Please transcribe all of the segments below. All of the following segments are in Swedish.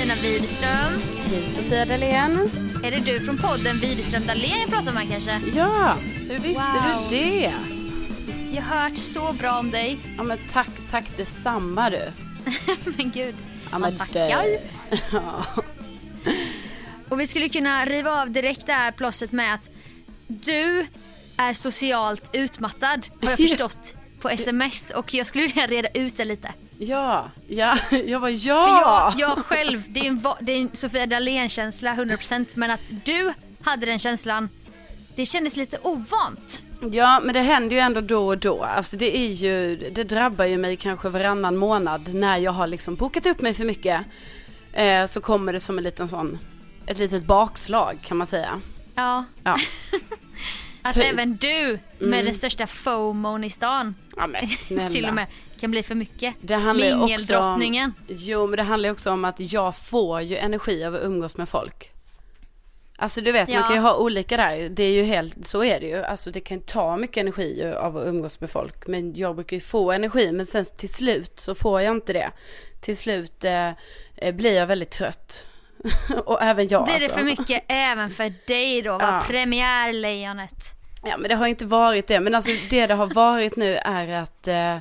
Carolina Widerström. Hej Sofia Dalén. Är det du från podden Widerström Dahlén jag pratar med kanske? Ja, hur visste Wow. du det? Jag har hört så bra om dig. Ja men tack, tack detsamma du. Men gud, Ja, man men tackar. det- Ja. Och vi skulle kunna riva av direkt det här plåstret med att du är socialt utmattad har jag förstått på sms och jag skulle vilja reda ut det lite. Ja, ja, jag var ja. För jag, jag själv, det är en, va- det är en Sofia Dalén-känsla 100% men att du hade den känslan, det kändes lite ovant. Ja, men det händer ju ändå då och då. Alltså det är ju, det drabbar ju mig kanske varannan månad när jag har liksom bokat upp mig för mycket. Eh, så kommer det som en liten sån, ett litet bakslag kan man säga. Ja, Ja, att även du med den största FOMOn i stan ja men till och med kan bli för mycket. Det handlar ju också om, Mingeldrottningen. Jo men det handlar ju också om att jag får ju energi av att umgås med folk. Alltså du vet Ja. man kan ju ha olika där. Det är ju helt, så är det ju. Alltså det kan ta mycket energi av att umgås med folk. Men jag brukar ju få energi men sen till slut så får jag inte det. Till slut eh, eh, blir jag väldigt trött. Och även jag Blir det alltså. för mycket även för dig då? Va? Ja. Premiärlejonet. Ja men det har inte varit det. Men alltså det det har varit nu är att, eh,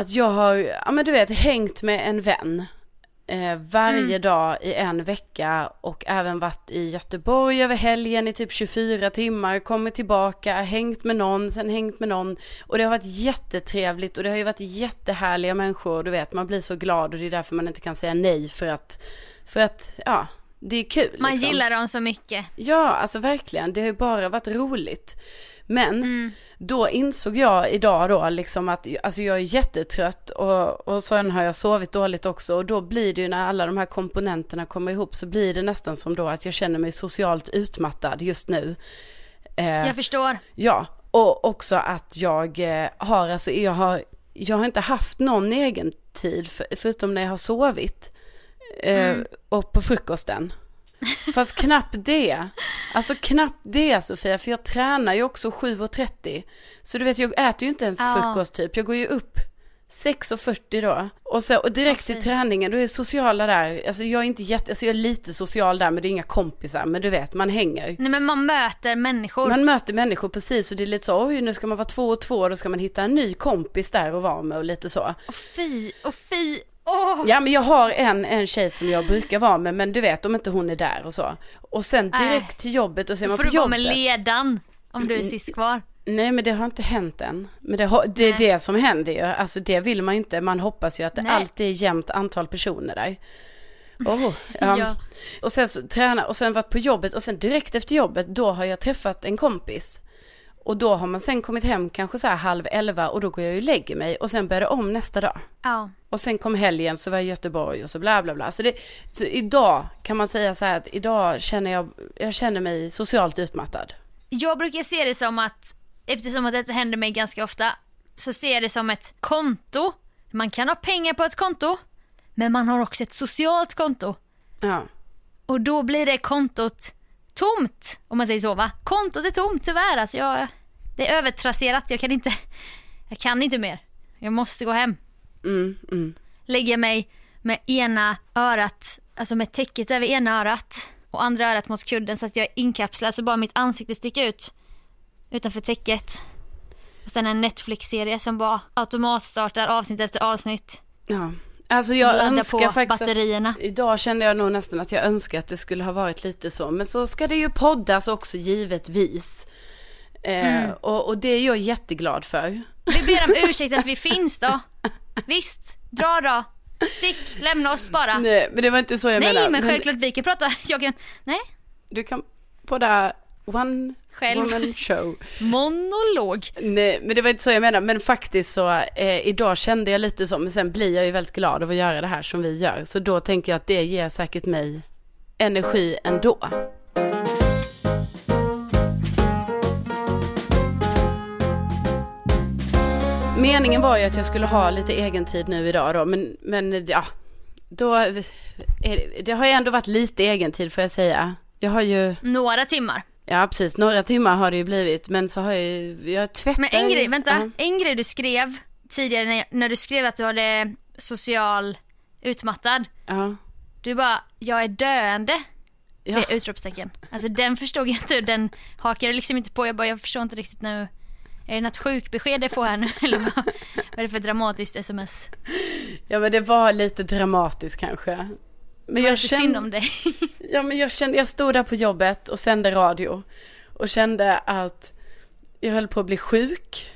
att jag har, ja men du vet, hängt med en vän. Eh, varje Mm. dag i en vecka och även varit i Göteborg över helgen i typ 24 timmar, kommit tillbaka, hängt med någon, sen hängt med någon. Och det har varit jättetrevligt och det har ju varit jättehärliga människor, du vet, man blir så glad och det är därför man inte kan säga nej för att, för att, ja, det är kul. Man liksom. gillar dem så mycket. Ja, alltså verkligen. Det har ju bara varit roligt. Men Mm. då insåg jag idag då liksom att alltså jag är jättetrött och, och sen har jag sovit dåligt också och då blir det ju när alla de här komponenterna kommer ihop så blir det nästan som då att jag känner mig socialt utmattad just nu. Eh, Jag förstår. Ja, och också att jag eh, har, alltså jag har, jag har inte haft någon egen tid för, förutom när jag har sovit. Eh, Och på frukosten. Fast knappt det. Alltså knappt det Sofia, för jag tränar ju också 7.30. Så du vet, jag äter ju inte ens Ja. frukost typ. Jag går ju upp 6.40 då. Och, så, och direkt till träningen, då är sociala där. Alltså jag är inte jätte, alltså jag är lite social där men det är inga kompisar. Men du vet, man hänger. Nej men man möter människor. Man möter människor precis och det är lite så, oj nu ska man vara två och två, då ska man hitta en ny kompis där och vara med och lite så. Och fy, och fy, åh. Ja men jag har en, en tjej som jag brukar vara med, men du vet om inte hon är där och så. Och sen direkt Äh. till jobbet och Då man får på du vara med jobbet. ledan om du är sist kvar. Nej men det har inte hänt än. Men det, har, det är det som händer ju, alltså det vill man inte, man hoppas ju att det Nej. alltid är jämnt antal personer där. Oh, ja. Ja. Och sen så träna och sen varit på jobbet och sen direkt efter jobbet då har jag träffat en kompis. Och då har man sen kommit hem kanske så här halv elva och då går jag och lägger mig och sen börjar det om nästa dag. Ja. Och sen kom helgen så var jag i Göteborg och så bla bla bla. Så, det, så idag kan man säga så här att idag känner jag, jag känner mig socialt utmattad. Jag brukar se det som att, eftersom att detta händer mig ganska ofta, så ser jag det som ett konto. Man kan ha pengar på ett konto, men man har också ett socialt konto. Ja. Och då blir det kontot tomt, om man säger så va? Kontot är tomt tyvärr, alltså jag, det är övertrasserat, jag kan inte, jag kan inte mer. Jag måste gå hem. Mm, mm. Lägga mig med ena örat, alltså med täcket över ena örat och andra örat mot kudden så att jag är inkapslad så bara mitt ansikte sticker ut utanför täcket. Och sen en Netflix-serie som bara automatstartar avsnitt efter avsnitt. ja. Alltså jag Ladda önskar faktiskt att, batterierna. Idag kände jag nog nästan att jag önskar att det skulle ha varit lite så. Men så ska det ju poddas också givetvis. Eh, Mm. och, och det är jag jätteglad för. Vi ber om ursäkt att vi finns då. Visst, dra då. Stick, lämna oss bara. Nej, men det var inte så jag Nej menade. men självklart vi kan prata, jag kan, nej, Du kan podda one Själv. woman show. monolog. Nej, men det var inte så jag menade. Men faktiskt så, eh, idag kände jag lite så, men sen blir jag ju väldigt glad av att göra det här som vi gör. Så då tänker jag att det ger säkert mig energi ändå. Meningen var ju att jag skulle ha lite egen tid nu idag då, men, men ja, då, är det, det har ju ändå varit lite egen tid får jag säga. Jag har ju, Några timmar. ja precis, några timmar har det ju blivit, men så har jag ju, jag tvättar Men en grej, vänta. Ja. En grej du skrev tidigare när, när du skrev att du hade social utmattad. Ja. Du Du bara, jag är döende. Ja. Tre utropstecken. Alltså den förstod jag inte, den hakade liksom inte på. Jag bara, jag förstår inte riktigt nu. Är det något sjukbesked jag får här nu eller vad, vad är det för dramatiskt sms? Ja men det var lite dramatiskt kanske. Men jag för synd kände, om dig? ja, men jag kände, jag stod där på jobbet och sände radio. Och kände att jag höll på att bli sjuk.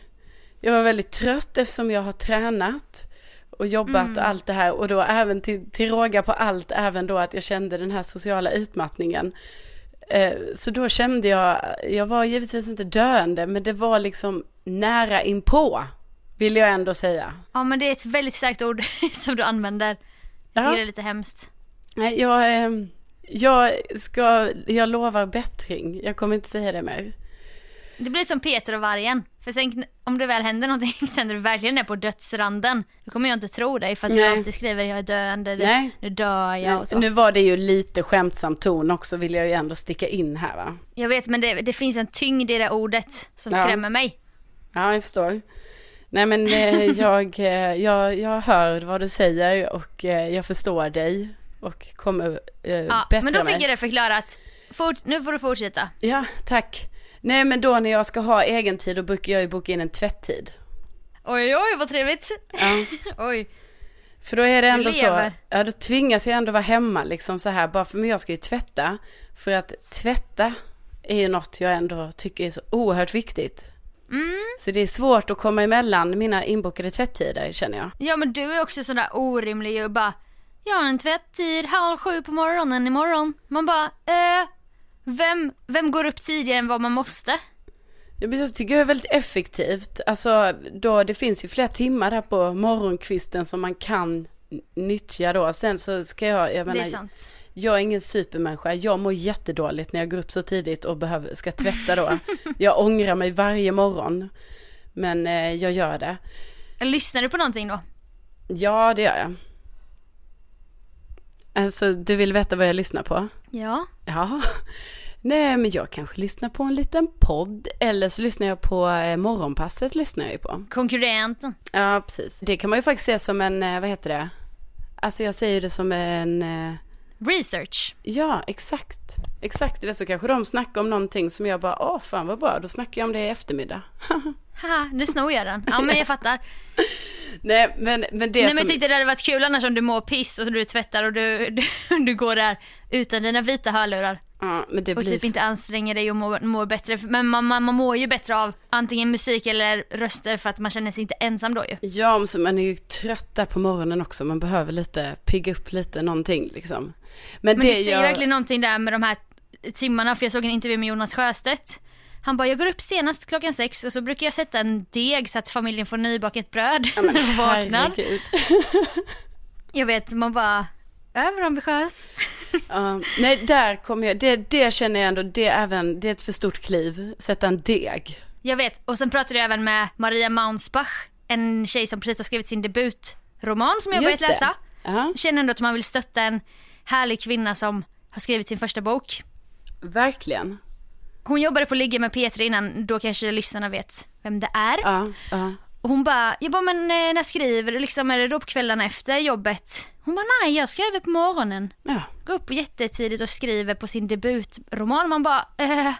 Jag var väldigt trött eftersom jag har tränat och jobbat Mm. och allt det här. Och då även till, till råga på allt, även då att jag kände den här sociala utmattningen. Eh, Så då kände jag, jag var givetvis inte döende, men det var liksom nära inpå, vill jag ändå säga. Ja men det är ett väldigt starkt ord som du använder. Jag Ja. tycker det är lite hemskt. Nej, jag, eh, jag ska, jag lovar bättring. Jag kommer inte säga det mer. Det blir som Peter och vargen. För sen om det väl händer någonting sen när du verkligen är på dödsranden. Då kommer jag inte tro dig för att du Nej. alltid skriver jag är döende, Nej. nu dör jag och så. Nu var det ju lite skämtsam ton också, vill jag ju ändå sticka in här va. Jag vet men det, det finns en tyngd i det ordet som Ja. skrämmer mig. Ja, jag förstår. Nej men eh, jag, eh, jag, jag hör vad du säger och eh, jag förstår dig och kommer eh, Ja, bättra men då fick mig. jag det förklarat. Fort, nu får du fortsätta. Ja, tack. Nej men då när jag ska ha egen tid då brukar jag ju boka in en tvätttid. Oj oj vad trevligt. Ja. Oj. För då är det ändå så, ja då tvingas jag ändå vara hemma liksom så här, bara för men jag ska ju tvätta. För att tvätta är ju något jag ändå tycker är så oerhört viktigt. Mm. Så det är svårt att komma emellan mina inbokade tvättider känner jag. Ja men du är också sådär orimlig och bara Jag har en tvätttid halv sju på morgonen imorgon. Man bara eh, vem, vem går upp tidigare än vad man måste? Jag tycker det är väldigt effektivt. Alltså, då, det finns ju flera timmar där på morgonkvisten som man kan nyttja då. Sen så ska jag, jag Det är menar, sant. jag är ingen supermänniska. Jag mår jättedåligt när jag går upp så tidigt och behöver, ska tvätta då. jag ångrar mig varje morgon. Men eh, jag gör det. Lyssnar du på någonting då? Ja, det gör jag. Alltså, du vill veta vad jag lyssnar på? Ja. Ja. Nej, men jag kanske lyssnar på en liten podd. Eller så lyssnar jag på eh, Morgonpasset lyssnar jag ju på. Konkurrenten. Ja, precis. Det kan man ju faktiskt se som en, eh, vad heter det? Alltså jag säger det som en, eh, Research. ja exakt. Exakt, du vet så kanske de snackar om någonting som jag bara, åh fan vad bra, då snackar jag om det i eftermiddag. Haha, nu snor jag den. Ja men jag fattar. Nej men, men det Nej men som, jag tyckte det hade varit kul annars om du mår piss och du tvättar och du, du, du går där utan dina vita hörlurar. ja, men det Och blir, typ inte anstränger dig och mår, mår bättre. Men man, man, man mår ju bättre av antingen musik eller röster för att man känner sig inte ensam då ju. ja men så man är ju trött där på morgonen också, man behöver lite, pigga upp lite någonting liksom. Men, Men det det säger jag, verkligen någonting där med de här timmarna för jag såg en intervju med Jonas Sjöstedt. Han bara, jag går upp senast klockan sex och så brukar jag sätta en deg så att familjen får nybakat bröd Ja, men när de vaknar. Jag vet, man bara, överambitiös. Ja, nej, där kommer jag, det, det känner jag ändå, det är även, det är ett för stort kliv, sätta en deg. Jag vet, och sen pratade jag även med Maria Maunsbach, en tjej som precis har skrivit sin debutroman som jag börjat läsa. Ja, Känner ändå att man vill stötta en härlig kvinna som har skrivit sin första bok. verkligen. Hon jobbade på Ligga med P3 innan, då kanske lyssnarna vet vem det är. Ja, ja. Och hon bara, jag bara men eh, när skriver du liksom, är det då på kvällarna efter jobbet? Hon bara nej jag skriver på morgonen. ja, Går upp jättetidigt och skriver på sin debutroman. Man bara, eh,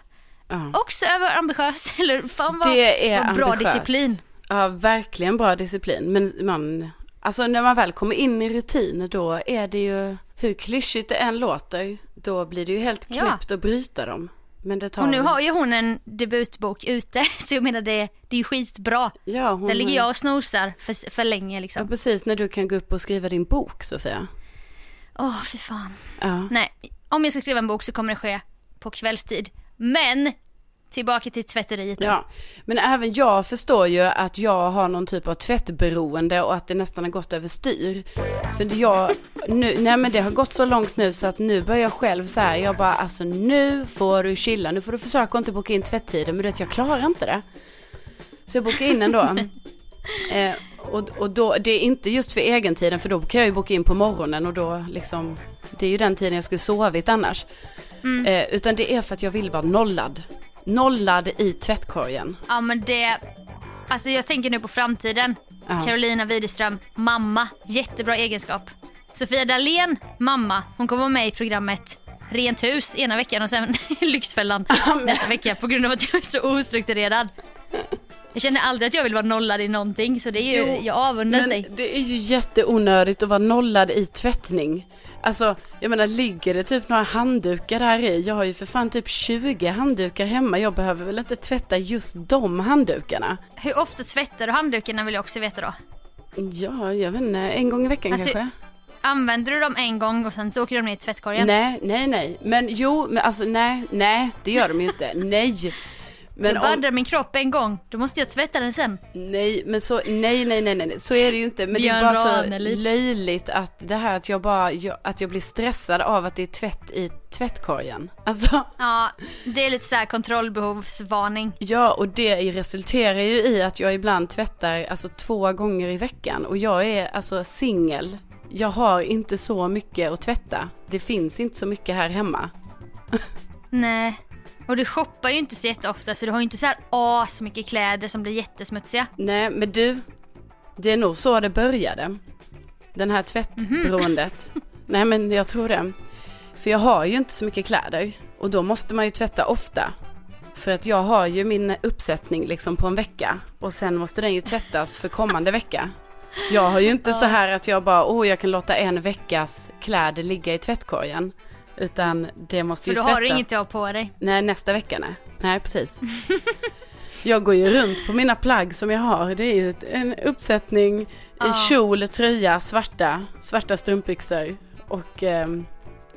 ja. också överambitiös eller fan vad, Det är vad bra ambitiöst. disciplin. Ja, verkligen bra disciplin. Men man, alltså när man väl kommer in i rutin då är det ju, hur klyschigt det än låter, då blir det ju helt Ja. knäppt att bryta dem. Och nu har ju hon en debutbok ute så jag menar det, det är ju skitbra. ja, hon... Där ligger jag och snosar för, för länge Ja, liksom. precis, när du kan gå upp och skriva din bok, Sofia. Åh fy fan. Ja. Nej, om jag ska skriva en bok så kommer det ske på kvällstid. Men tillbaka till tvätteriet nu. Ja, men även jag förstår ju att jag har någon typ av tvättberoende och att det nästan har gått överstyr. För jag, nu, nej men det har gått så långt nu så att nu börjar jag själv så här, jag bara alltså nu får du chilla, nu får du försöka inte boka in tvättider men du vet jag klarar inte det. Så jag bokar in ändå. eh, och, och då, det är inte just för egentiden för då kan jag ju boka in på morgonen och då liksom, det är ju den tiden jag skulle sovit annars. Mm. Eh, utan det är för att jag vill vara nollad. Nollad i tvättkorgen. Ja men det, alltså jag tänker nu på framtiden. Ja. Carolina Widerström, mamma, jättebra egenskap. Sofia Dalén, mamma, hon kommer vara med i programmet Rent hus ena veckan och sen Lyxfällan nästa vecka på grund av att jag är så ostrukturerad. Jag känner aldrig att jag vill vara nollad i någonting så det är ju, Jo, jag avundas dig. det är ju jätteonödigt att vara nollad i tvättning. Alltså, jag menar ligger det typ några handdukar där i? Jag har ju för fan typ 20 handdukar hemma. Jag behöver väl inte tvätta just de handdukarna? Hur ofta tvättar du handdukarna vill jag också veta då. Ja, jag vet inte. En gång i veckan Alltså, kanske? Använder du dem en gång och sen så åker de ner i tvättkorgen? Nej, nej, nej. Men jo, men alltså nej, nej, det gör de ju inte. nej. Men jag om, baddar min kropp en gång, då måste jag tvätta den sen. nej, men så, nej, nej, nej, nej, så är det ju inte. Men det Björn är bara så Ranelid. löjligt att det här att jag bara, jag, att jag blir stressad av att det är tvätt i tvättkorgen. Alltså, Ja, det är lite så här kontrollbehovsvarning. Ja, och det resulterar ju i att jag ibland tvättar alltså två gånger i veckan. Och jag är alltså singel. Jag har inte så mycket att tvätta. Det finns inte så mycket här hemma. Nej. Och du shoppar ju inte så jätteofta så du har ju inte så här as mycket kläder som blir jättesmutsiga. Nej, men du. Det är nog så det började. Den här tvättberoendet. Nej, men jag tror det. För jag har ju inte så mycket kläder. Och då måste man ju tvätta ofta. För att jag har ju min uppsättning liksom på en vecka. Och sen måste den ju tvättas för kommande vecka. Jag har ju inte så här att jag bara, oh jag kan låta en veckas kläder ligga i tvättkorgen. Utan det måste För ju då tvättas. har du inget ha på dig. Nej, nästa vecka nej. Nej, precis. jag går ju runt på mina plagg som jag har. Det är ju en uppsättning i Ja. kjol, tröja, svarta, svarta strumpbyxor och ehm,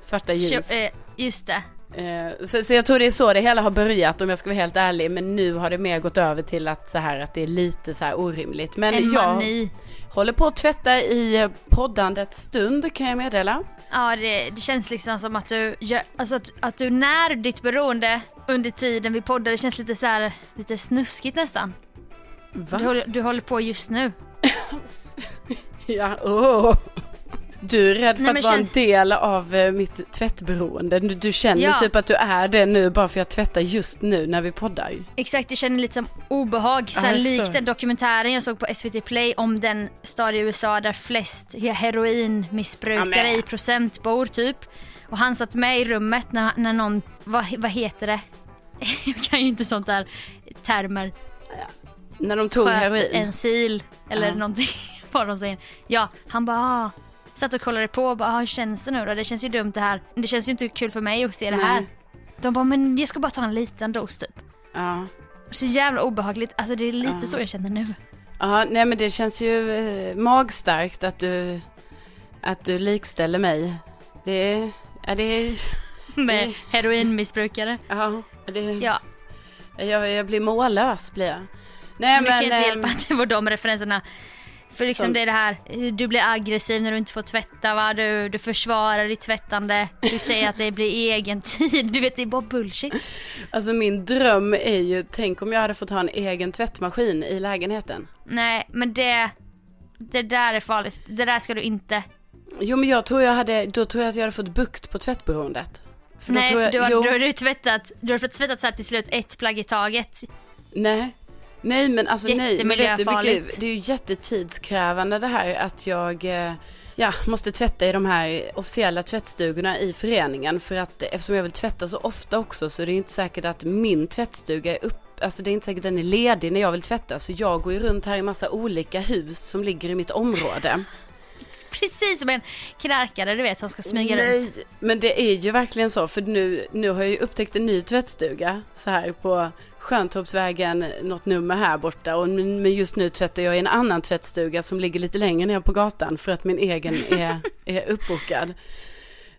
svarta jeans. Kö- eh, just det. Eh, så, så jag tror det är så det hela har börjat om jag ska vara helt ärlig. Men nu har det mer gått över till att så här att det är lite så här orimligt. Men En jag mani. håller på att tvätta i eh, poddandets stund kan jag meddela. Ja, det, det känns liksom som att du, gör, alltså att, att du när ditt beroende under tiden vi poddar, det känns lite så här, lite snuskigt nästan. Va? Du håller, du håller på just nu. Ja, åh. Du är rädd för Nej, att vara känns- en del av eh, mitt tvättberoende. Du, du känner Ja. typ att du är det nu bara för att jag tvättar just nu när vi poddar. Exakt, jag känner lite som obehag. Så här, jag likt den dokumentären jag såg på SVT Play om den stad i USA där flest heroinmissbrukare Ja, i procent bor typ. Och han satt med i rummet när, när någon, vad, vad heter det? Jag kan ju inte sånt där termer. När de tog Sköt heroin. en sil eller Ja. någonting. Vad de säger. Ja, han bara ah. Satt och kollade på och bara ah, hur känns det nu då? Det känns ju dumt det här. Det känns ju inte kul för mig att se det Nej. här. De bara men jag ska bara ta en liten dos typ. Ja. Så jävla obehagligt. Alltså det är lite Ja. så jag känner nu. ja, nej men det känns ju eh, magstarkt att du, att du likställer mig. Det är, ja det är, Med heroinmissbrukare. ja, det, Ja, jag, jag blir mållös blir jag. Nej men det kan inte ehm, hjälpa att det var de referenserna. För liksom Som- det är det här, du blir aggressiv när du inte får tvätta va, du, du försvarar ditt tvättande, du säger att det blir egen tid, du vet det är bara bullshit. Alltså min dröm är ju, tänk om jag hade fått ha en egen tvättmaskin i lägenheten. Nej men det, det där är farligt, det där ska du inte. Jo men jag tror jag hade, då tror jag att jag hade fått bukt på tvättberoendet. För då Nej tror för jag, du har, du har du tvättat, du har tvättat så till slut ett plagg i taget. nej. Nej men alltså nej, men vet du mycket, det är ju jättetidskrävande det här att jag eh, ja, måste tvätta i de här officiella tvättstugorna i föreningen. För att eftersom jag vill tvätta så ofta också så är det ju inte säkert att min tvättstuga är upp, alltså det är inte säkert att den är ledig när jag vill tvätta. Så jag går ju runt här i massa olika hus som ligger i mitt område. Precis som en knarkare du vet som ska smyga Nej, runt. men det är ju verkligen så. För nu, nu har jag ju upptäckt en ny tvättstuga. Så här på Sköntorpsvägen, något nummer här borta. Och men just nu tvättar jag i en annan tvättstuga som ligger lite längre ner på gatan. För att min egen är, är uppbokad.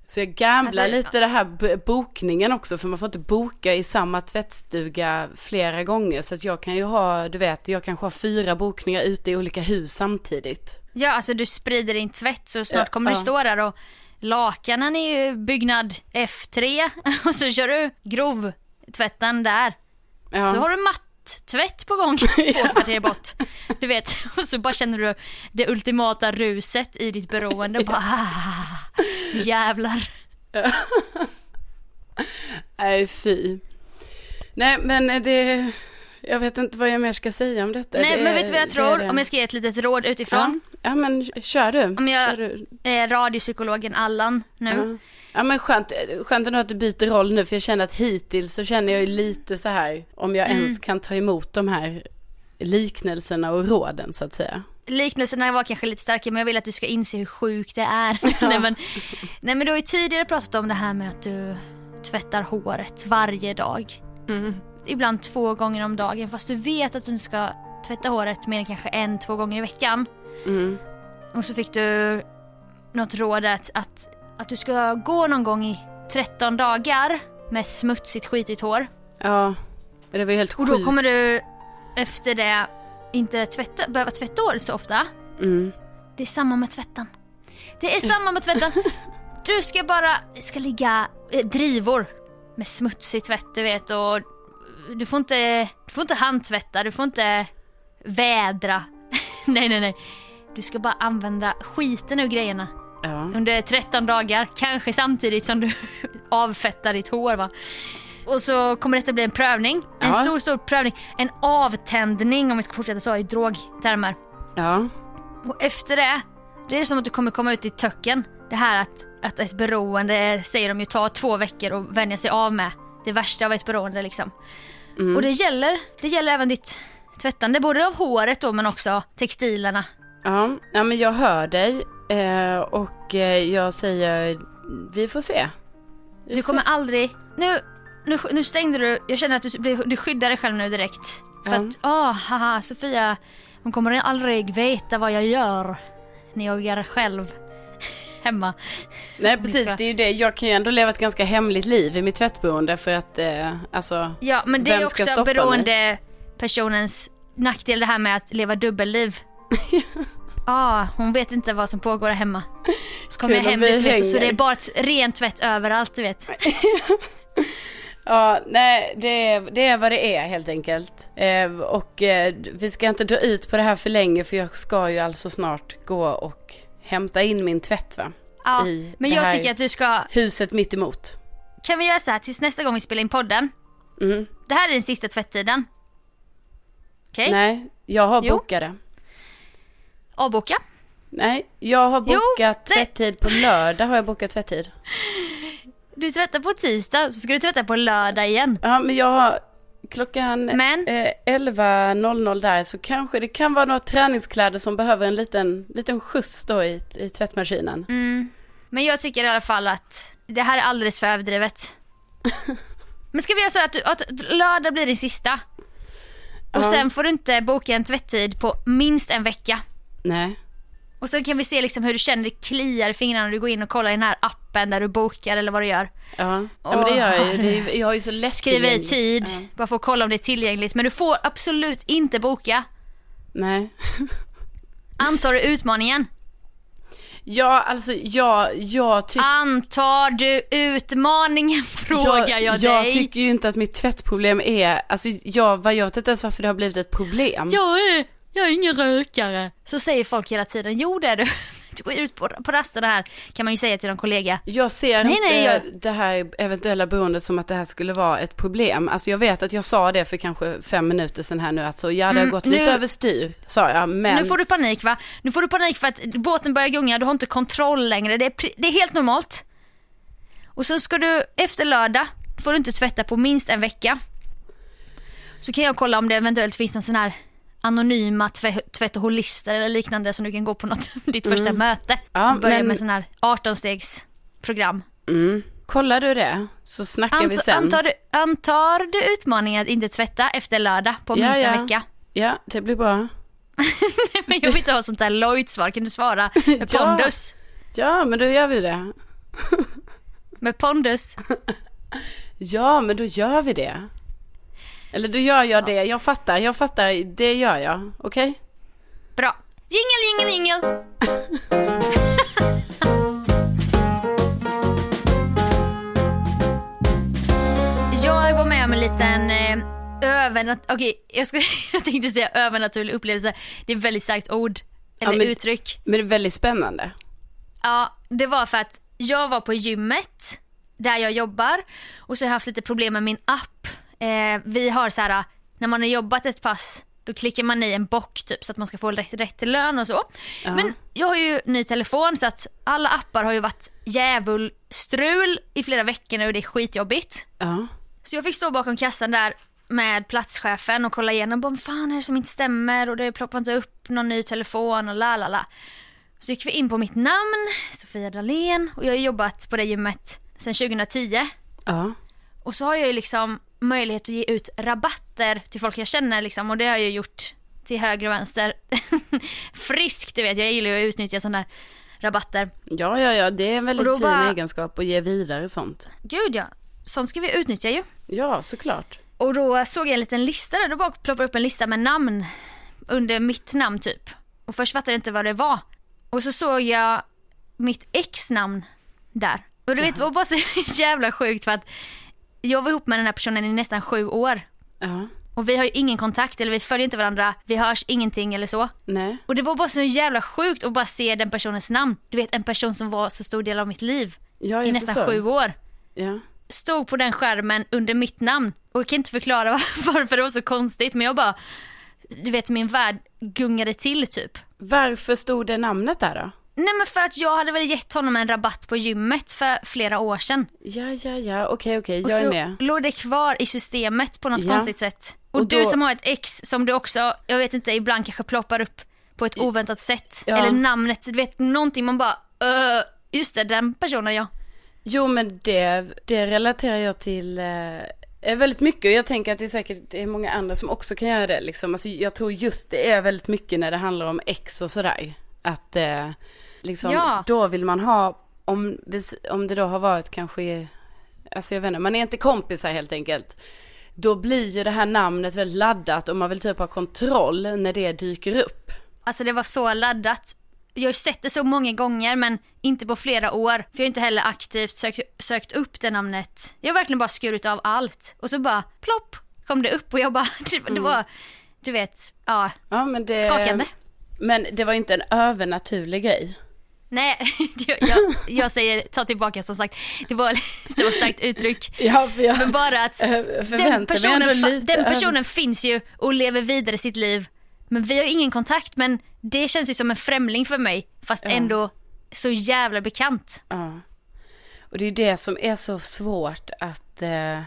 Så jag gamblar Alltså, lite det här bokningen också. För man får inte boka i samma tvättstuga flera gånger. Så att jag kan ju ha, du vet, jag kanske har fyra bokningar ute i olika hus samtidigt. Ja alltså du sprider din tvätt så snart Ja, kommer du ja. stå där och lakanen är ju byggnad F3 och så kör du grovtvätten där. Ja. Så har du matt-tvätt på gång två kvarter bort. Du vet, och så bara känner du det ultimata ruset i ditt beroende. Bara, ah, jävlar. Nej, fy. Nej, men det... jag vet inte vad jag mer ska säga om detta. Nej Det men är- vet du vad jag tror? är det. Om jag ska ge ett litet råd utifrån. Ja, ja men kör du. Om jag- Kör du. Eh, radiopsykologen Allan nu. Ja. ja men skönt, skönt ändå att du byter roll nu för jag känner att hittills så känner jag ju lite så här om jag Mm. ens kan ta emot de här liknelserna och råden så att säga. Liknelserna var kanske lite starkare men jag vill att du ska inse hur sjukt det är. nej, men, nej men du har ju tidigare pratat om det här med att du tvättar håret varje dag. Ibland två gånger om dagen fast du vet att du ska tvätta håret mer än kanske en, två gånger i veckan. Mm. Och Och så fick du något råd att, att, att du ska gå någon gång i 13 dagar med smutsigt skitigt hår. Ja, det var ju helt Och sjukt. då kommer du efter det inte tvätta, behöva tvätta håret så ofta. Mm. Det är samma med tvätten. Det är samma med tvätten. Du ska bara, ska ligga eh, drivor med smutsig tvätt du vet och du får inte, du får inte handtvätta, du får inte vädra. nej nej nej. Du ska bara använda skiten ur grejerna Ja. under 13 dagar, kanske samtidigt som du avfettar ditt hår va. Och så kommer detta bli en prövning, en Ja. stor stor prövning, en avtändning om vi ska fortsätta så i drogtermer. ja. Och efter det, det är som att du kommer komma ut i töcken. Det här att, att ett beroende, säger de ju, tar två veckor att vänja sig av med. Det värsta av ett beroende liksom. Och det gäller, det gäller även ditt tvättande, både av håret då men också textilerna. Ja, ja men jag hör dig eh, och eh, jag säger vi får se. Vi Du får kommer se. aldrig, nu, nu, nu stängde du, jag känner att du, du skyddar dig själv nu direkt. För Ja. att, åh, haha, Sofia, hon kommer aldrig veta vad jag gör när jag är själv hemma. Nej precis, ska- det är ju det. Jag kan ju ändå leva ett ganska hemligt liv i mitt tvättboende för att eh, alltså. Ja, men det är också stoppa mig? beroende personens nackdel det här med att leva dubbelliv. ah, hon vet inte vad som pågår hemma. Så kommer jag hem lite vet, och så det är bara ett rent tvätt överallt du vet. Ja, nej det är, det är vad det är helt enkelt. Eh, och eh, vi ska inte dra ut på det här för länge för jag ska ju alltså snart gå och hämta in min tvätt va. Ja, I men jag tycker att du ska, Huset mitt emot. kan vi göra så här tills nästa gång vi spelar in podden. Mm. Det här är den sista tvättiden. Okej? Nej, jag har Jo. bokat det. Avboka. Nej, jag har Jo, bokat nej. tvättid på lördag har jag bokat tvättid. Du tvättar på tisdag så ska du tvätta på lördag igen. Ja, men jag har klockan Men? eh, 11.00 där så kanske det kan vara några träningskläder som behöver en liten, liten skjuts då i, i tvättmaskinen. Mm. Men jag tycker i alla fall att det här är alldeles för överdrivet. Men ska vi göra så att, du, att lördag blir din sista? Och Ja. sen får du inte boka en tvätttid på minst en vecka. Nej. Och sen kan vi se liksom hur du känner det kliar i fingrarna när du går in och kollar i den här appen där du bokar eller vad du gör. Ja, ja men det gör jag ju. Det är, jag har ju så Skriv i lättillgängligt. tid, Ja. bara för att kolla om det är tillgängligt. Men du får absolut inte boka. Nej. Antar du utmaningen? Ja, alltså jag, jag tycker... Antar du utmaningen frågar jag, jag, dig. jag tycker ju inte att mitt tvättproblem är, alltså jag, vad jag vet inte ens varför det har blivit ett problem. Jag är, jag är ingen rökare. Så säger folk hela tiden. Jo det är du. Du går ut på, på rasterna här kan man ju säga till någon kollega. Jag ser Nej, inte nej, jag- det här eventuella beroendet som att det här skulle vara ett problem. Alltså jag vet att jag sa det för kanske fem minuter sedan här nu att så, ja det har Mm, gått nu- lite överstyr, sa jag. Men Nu får du panik va? Nu får du panik för att båten börjar gunga, du har inte kontroll längre. Det är, det är helt normalt. Och sen ska du efter lördag, får du inte tvätta på minst en vecka. Så kan jag kolla om det eventuellt finns en sån här anonyma tvä- tvätt och holister eller liknande som du kan gå på något, ditt första möte. Mm. Ja, Börja men- med sån här 18-stegsprogram. mm, kollar du det så snackar vi Ant, sen. antar, du, antar du utmaningen att inte tvätta efter lördag på Ja, minst ja. vecka? Ja, det blir bra. Men jag vill inte ha sånt där Lloyd-svar, kan du svara med Ja. pondus? Ja, men då gör vi det. Med pondus? Ja, men då gör vi det. Eller då gör jag det, jag fattar, jag fattar, det gör jag, okej? Bra. Jingel, jingel, jingel. Jag var med om en liten eh, övernat... Okej, jag, ska... jag tänkte säga övernaturlig upplevelse. Det är ett väldigt starkt ord. Eller Ja, men- uttryck. Men det är väldigt spännande. Ja, det var för att jag var på gymmet där jag jobbar och så har jag haft lite problem med min app. Eh, vi har så här när man har jobbat ett pass, då klickar man i en bock typ så att man ska få rätt, rätt lön och så. Ja. Men jag har ju ny telefon så att alla appar har ju varit djävulstrul i flera veckor nu och det är skitjobbigt. Ja. Så jag fick stå bakom kassan där med platschefen och kolla igenom. Vad fan är det som inte stämmer och det ploppar inte upp någon ny telefon och la la la. Så gick vi in på mitt namn, Sofia Dalén och jag har jobbat på det gymmet sedan 2010. Ja. Och så har jag ju liksom möjlighet att ge ut rabatter till folk jag känner liksom och det har jag gjort till höger och vänster. Friskt du vet, jag gillar ju att utnyttja sådana där rabatter. Ja, ja, ja, det är en väldigt fin bara- egenskap att ge vidare sånt. Gud ja, sånt ska vi utnyttja ju. Ja, såklart. Och då såg jag en liten lista där, då bara ploppade upp en lista med namn under mitt namn typ. Och först fattade jag inte vad det var. Och så såg jag mitt ex-namn där. Och du vet, det var bara så jävla sjukt för att jag var ihop med den här personen i nästan sju år. Ja. Och vi har ju ingen kontakt, eller vi följer inte varandra, vi hörs ingenting eller så. Nej. Och det var bara så jävla sjukt att bara se den personens namn. Du vet en person som var så stor del av mitt liv Ja, i nästan förstår. sju år. Ja. Stod på den skärmen under mitt namn. Och jag kan inte förklara var- varför det var så konstigt men jag bara, du vet min värld gungade till typ. Varför stod det namnet där då? Nej men för att jag hade väl gett honom en rabatt på gymmet för flera år sedan. Ja, ja, ja, okej, okej, Och jag är så med. låg det kvar i systemet på något Ja. konstigt sätt. Och, Och du då- som har ett ex som du också, jag vet inte, ibland kanske ploppar upp på ett oväntat sätt. Ja. Eller namnet, du vet någonting man bara, "Öh, just det, den personen ja. Jo, men det, det relaterar jag till eh, väldigt mycket och jag tänker att det är säkert det är många andra som också kan göra det liksom. Alltså, jag tror just det är väldigt mycket när det handlar om ex och sådär. Att eh, liksom, Ja. då vill man ha, om, om det då har varit kanske, alltså jag vet inte, man är inte kompisar helt enkelt. Då blir ju det här namnet väldigt laddat och man vill typ ha kontroll när det dyker upp. Alltså det var så laddat. Jag har sett det så många gånger men inte på flera år. För jag har inte heller aktivt sökt, sökt upp det namnet. Jag har verkligen bara skurit av allt. Och så bara plopp kom det upp och jag bara, det, det var, du vet, ja, Ja, det, skakande. Men det var inte en övernaturlig grej. Nej, jag, jag, säger ta tillbaka som sagt. Det var, det var starkt uttryck. Ja, jag Men bara att den personen, den personen finns ju och lever vidare sitt liv. Men vi har ingen kontakt men det känns ju som en främling för mig fast Ja. ändå så jävla bekant. Ja. Och det är det som är så svårt att... Eh,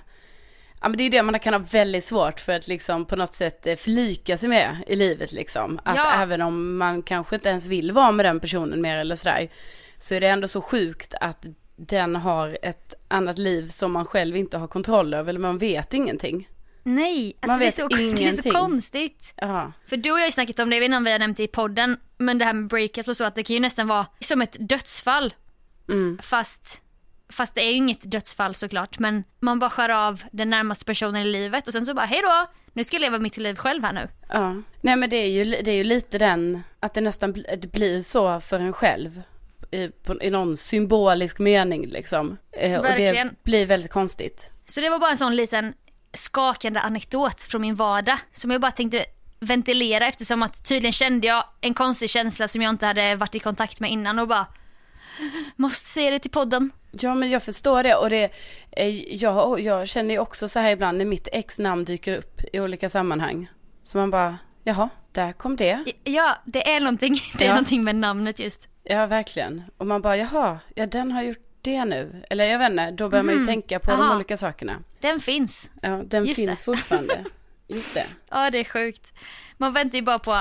ja men det är det man kan ha väldigt svårt för att liksom på något sätt eh, förlika sig med i livet liksom. Att Ja. även om man kanske inte ens vill vara med den personen mer eller sådär. Så är det ändå så sjukt att den har ett annat liv som man själv inte har kontroll över. Eller man vet ingenting. Nej, alltså Man det är, så, det är så konstigt. Ja. För du och jag har ju snackat om det, jag vet inte om vi har nämnt det i podden, men det här med breakups och så att det kan ju nästan vara som ett dödsfall. Mm. Fast, fast det är ju inget dödsfall såklart, men man bara skär av den närmaste personen i livet och sen så bara hej då, nu ska jag leva mitt liv själv här nu. Ja. Nej men det är ju, det är ju lite den, att det nästan det blir så för en själv. I, på, i någon symbolisk mening liksom. Eh, och Verkligen. det blir väldigt konstigt. Så det var bara en sån liten skakande anekdot från min vardag som jag bara tänkte ventilera eftersom att tydligen kände jag en konstig känsla som jag inte hade varit i kontakt med innan och bara måste säga det till podden. Ja men jag förstår det och det, eh, jag, jag känner ju också så här ibland när mitt ex namn dyker upp i olika sammanhang. Så man bara, jaha, där kom det. Ja, det är någonting, det är Ja. någonting med namnet just. Ja verkligen. Och man bara, jaha, ja den har gjort det nu. Eller jag vet inte, då börjar man ju tänka på de Mhm. Aha. olika sakerna. Den finns. Ja, den Just finns det. fortfarande. Just det. Ja, det är sjukt. Man väntar ju bara på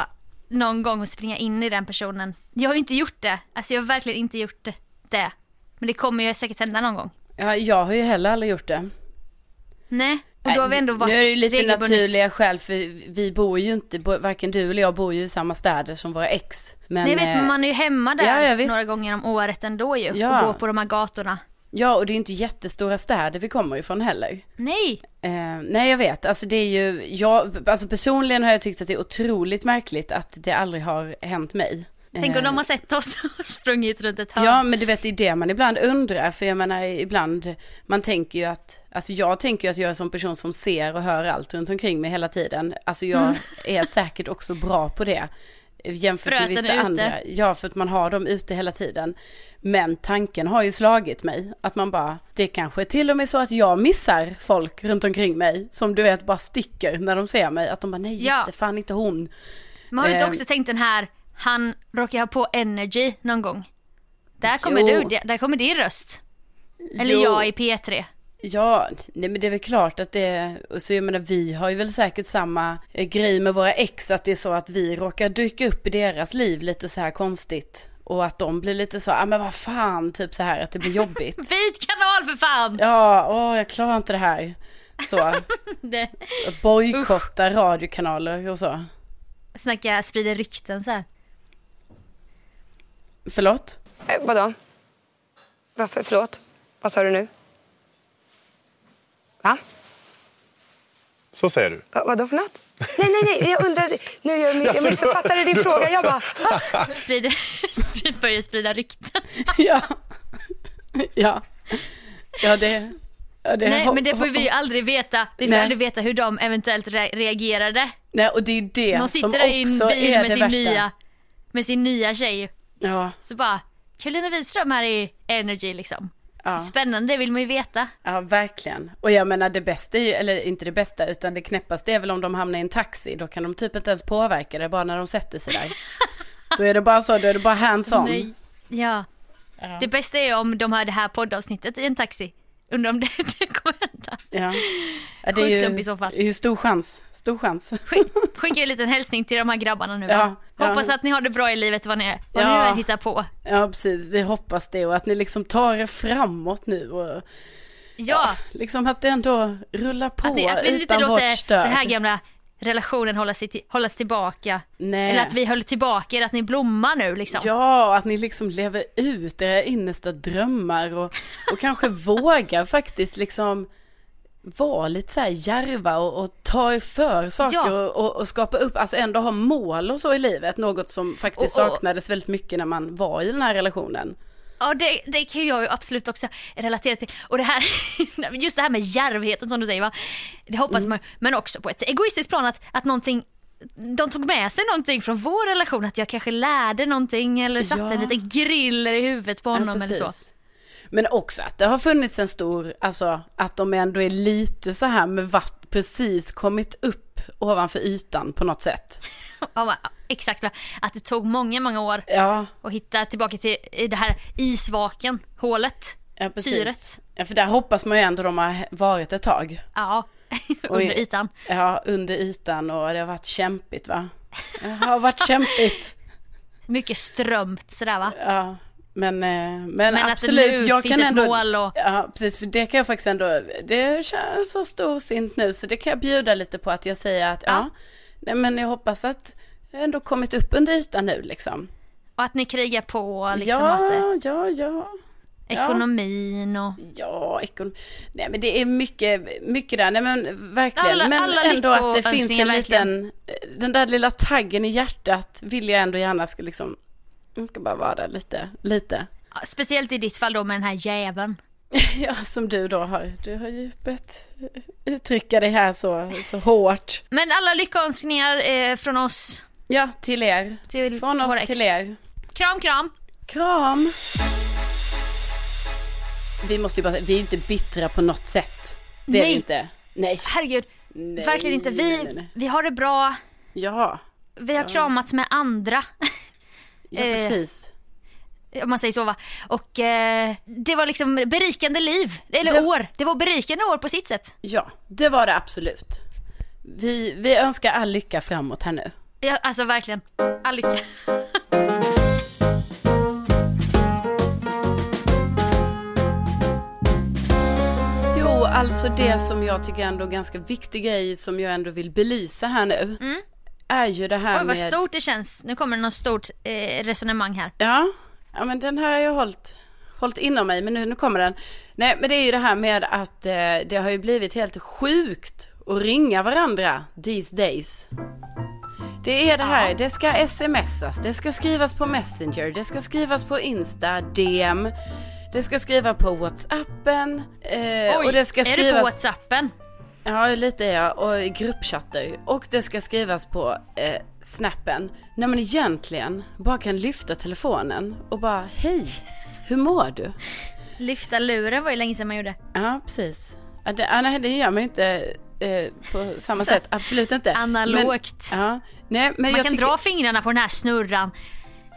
någon gång att springa in i den personen. Jag har ju inte gjort det. Alltså jag har verkligen inte gjort det. Men det kommer ju säkert hända någon gång. Ja, jag har ju heller aldrig gjort det. Nej, och då har vi ändå varit Nu är det ju lite regelbundet- naturliga skäl för vi bor ju inte, varken du eller jag bor ju i samma städer som våra ex. Men, Nej, jag vet, eh, men man är ju hemma där ja, ja, några gånger om året ändå ju. Ja. Och går på de här gatorna. Ja, och det är inte jättestora städer vi kommer ifrån heller. Nej, Eh, nej, jag vet. Alltså det är ju, jag, alltså personligen har jag tyckt att det är otroligt märkligt att det aldrig har hänt mig. tänk om Eh, de har sett oss och sprungit runt ett hörn. Ja, men du vet, det är det man ibland undrar. För jag menar, ibland, man tänker ju att, alltså jag tänker ju att jag är en sån person som ser och hör allt runt omkring mig hela tiden. Alltså jag Mm. är säkert också bra på det. Jämfört Spröten med vissa andra. Ja, för att man har dem ute hela tiden. Men tanken har ju slagit mig. Att man bara, det kanske till och med så att jag missar folk runt omkring mig. Som du vet bara sticker när de ser mig. Att de bara, nej just Ja. det, fan inte hon. Men har du inte Ehm. också tänkt den här, han råkar ha på energy någon gång? Där kommer Jo. du, där kommer din röst. Eller Jo. jag i P3. Ja, nej men det är väl klart att det, och så jag menar vi har ju väl säkert samma eh, grej med våra ex, att det är så att vi råkar dyka upp i deras liv lite så här konstigt. Och att de blir lite så, ja ah, men vad fan, typ så här att det blir jobbigt. Vit kanal för fan! Ja, åh jag klarar inte det här. Så, Det, bojkotta radiokanaler och så. snacka, sprida rykten så här. Förlåt? Eh, vadå? Varför? Förlåt? Vad sa du nu? Va? Så säger du. Va- Vadå för något? Nej, nej, nej. Jag undrade. Nu jag, jag missuppfattade din fråga. Jag bara... Va? Sprida, sprid, börja sprida rykten. Ja. Ja. Ja, det... Ja, det Nej men det får vi ju aldrig veta. Vi får Nej. aldrig veta hur de eventuellt re- reagerade. Nej, och det är ju det De som sitter där i en också bil är med det sin, värsta. nya, med sin nya tjej. Ja, Så bara, Karolina Widerström här i Energy liksom. Ja. Spännande, det vill man ju veta. Ja, verkligen. Och jag menar det bästa är ju, eller inte det bästa, utan det knäppaste är väl om de hamnar i en taxi. Då kan de typ inte ens påverka det bara när de sätter sig där. då är det bara så, då är det bara hands on. Nej. Ja. Det bästa är om de har det här poddavsnittet i en taxi. Undrar om det, det kommer hända. Ja. Ja, det Sjuk ju, slump i så fall. Det är ju stor chans. Stor chans. Skick, skicka en liten hälsning till de här grabbarna nu. Ja, va? Hoppas ja. att ni har det bra i livet vad ni, vad Ja. ni än hittar på. Ja, precis. Vi hoppas det och att ni liksom tar er framåt nu och Ja, liksom att det ändå rullar på att, ni, att vi inte utan låter stöd. den här gamla relationen hållas, i, hållas tillbaka. Nej. Eller att vi höll tillbaka er, att ni blommar nu liksom. Ja, att ni liksom lever ut era innersta drömmar och, och kanske vågar faktiskt liksom vara lite så här djärva och, och ta för saker Ja. och, och, och skapa upp, alltså ändå ha mål och så i livet. Något som faktiskt Och- saknades väldigt mycket när man var i den här relationen. Ja, det, det kan jag ju absolut också relatera till. Och det här, just det här med djärvheten som du säger va. Det hoppas Mm. man men också på ett egoistiskt plan att, att någonting de tog med sig någonting från vår relation, att jag kanske lärde någonting eller satte Ja. en liten griller i huvudet på honom Ja, eller så. Men också att det har funnits en stor, alltså att de ändå är lite så här med vatt precis kommit upp ovanför ytan på något sätt. Ja, exakt, att det tog många, många år Ja, att hitta tillbaka till det här isvaken, hålet, ja precis. syret. Ja, för där hoppas man ju ändå de har varit ett tag. Ja, under ytan. Ja, under ytan och det har varit kämpigt va? Det har varit kämpigt. Mycket strömt sådär va. Ja, men, eh, men, Men att det absolut. nu jag finns kan ett ändå, mål och- Ja, precis. För det kan jag faktiskt ändå, det känns så storsint nu så det kan jag bjuda lite på att jag säger att ja, Ja. nej men jag hoppas att jag ändå kommit upp under ytan nu liksom. Och att ni krigar på liksom ja, att det, ja, ja. ekonomin och Ja, ekon... Nej men det är mycket, mycket där. Nej men verkligen. Alla- men alla ändå att det finns en verkligen. liten, den där lilla taggen i hjärtat vill jag ändå gärna ska liksom, den ska bara vara där lite, lite. Ja, Speciellt i ditt fall då med den här jäveln. Ja, som du då har, du har ju börjat uttrycka dig här så, så hårt. Men alla lyckönskningar eh, från oss. Ja, till er. Till Från oss ex. till er. Kram kram. Kram! Vi måste ju bara vi är ju inte bittra på något sätt. Det är Nej. vi inte. Nej. Herregud, Nej, verkligen inte. Vi, nej, nej, vi har det bra. Ja, Vi har kramats med andra. Ja Eh, precis. Om man säger så va. Och eh, det var liksom berikande liv. Eller Det- år. Det var berikande år på sitt sätt. Ja, det var det absolut. Vi, vi önskar all lycka framåt här nu. Ja, alltså verkligen. All lycka. Jo, alltså det som jag tycker ändå är ganska viktig grej som jag ändå vill belysa här nu. Är ju det här. Oj vad med... stort det känns. Nu kommer det något stort eh, resonemang här. Ja, ja men den har jag hållit, hållit inom mig, men nu, nu kommer den. Nej, men det är ju det här med att eh, det har ju blivit helt sjukt att ringa varandra these days. Det är det här, det ska smsas, det ska skrivas på Messenger, det ska skrivas på Insta, DM, det ska skriva på Whatsappen eh, och det ska är du på skrivas... Whatsappen? Ja, lite jag. Och gruppchatter. Och det ska skrivas på eh, snappen. När man egentligen bara kan lyfta telefonen och bara hej, hur mår du? Lyfta luren var ju länge sedan man gjorde. Ja, precis. Ja, det, ja, nej, det gör man ju inte eh, på samma sätt. Absolut inte. Analogt. Men, ja, nej, men Man kan tycker, dra fingrarna på den här snurran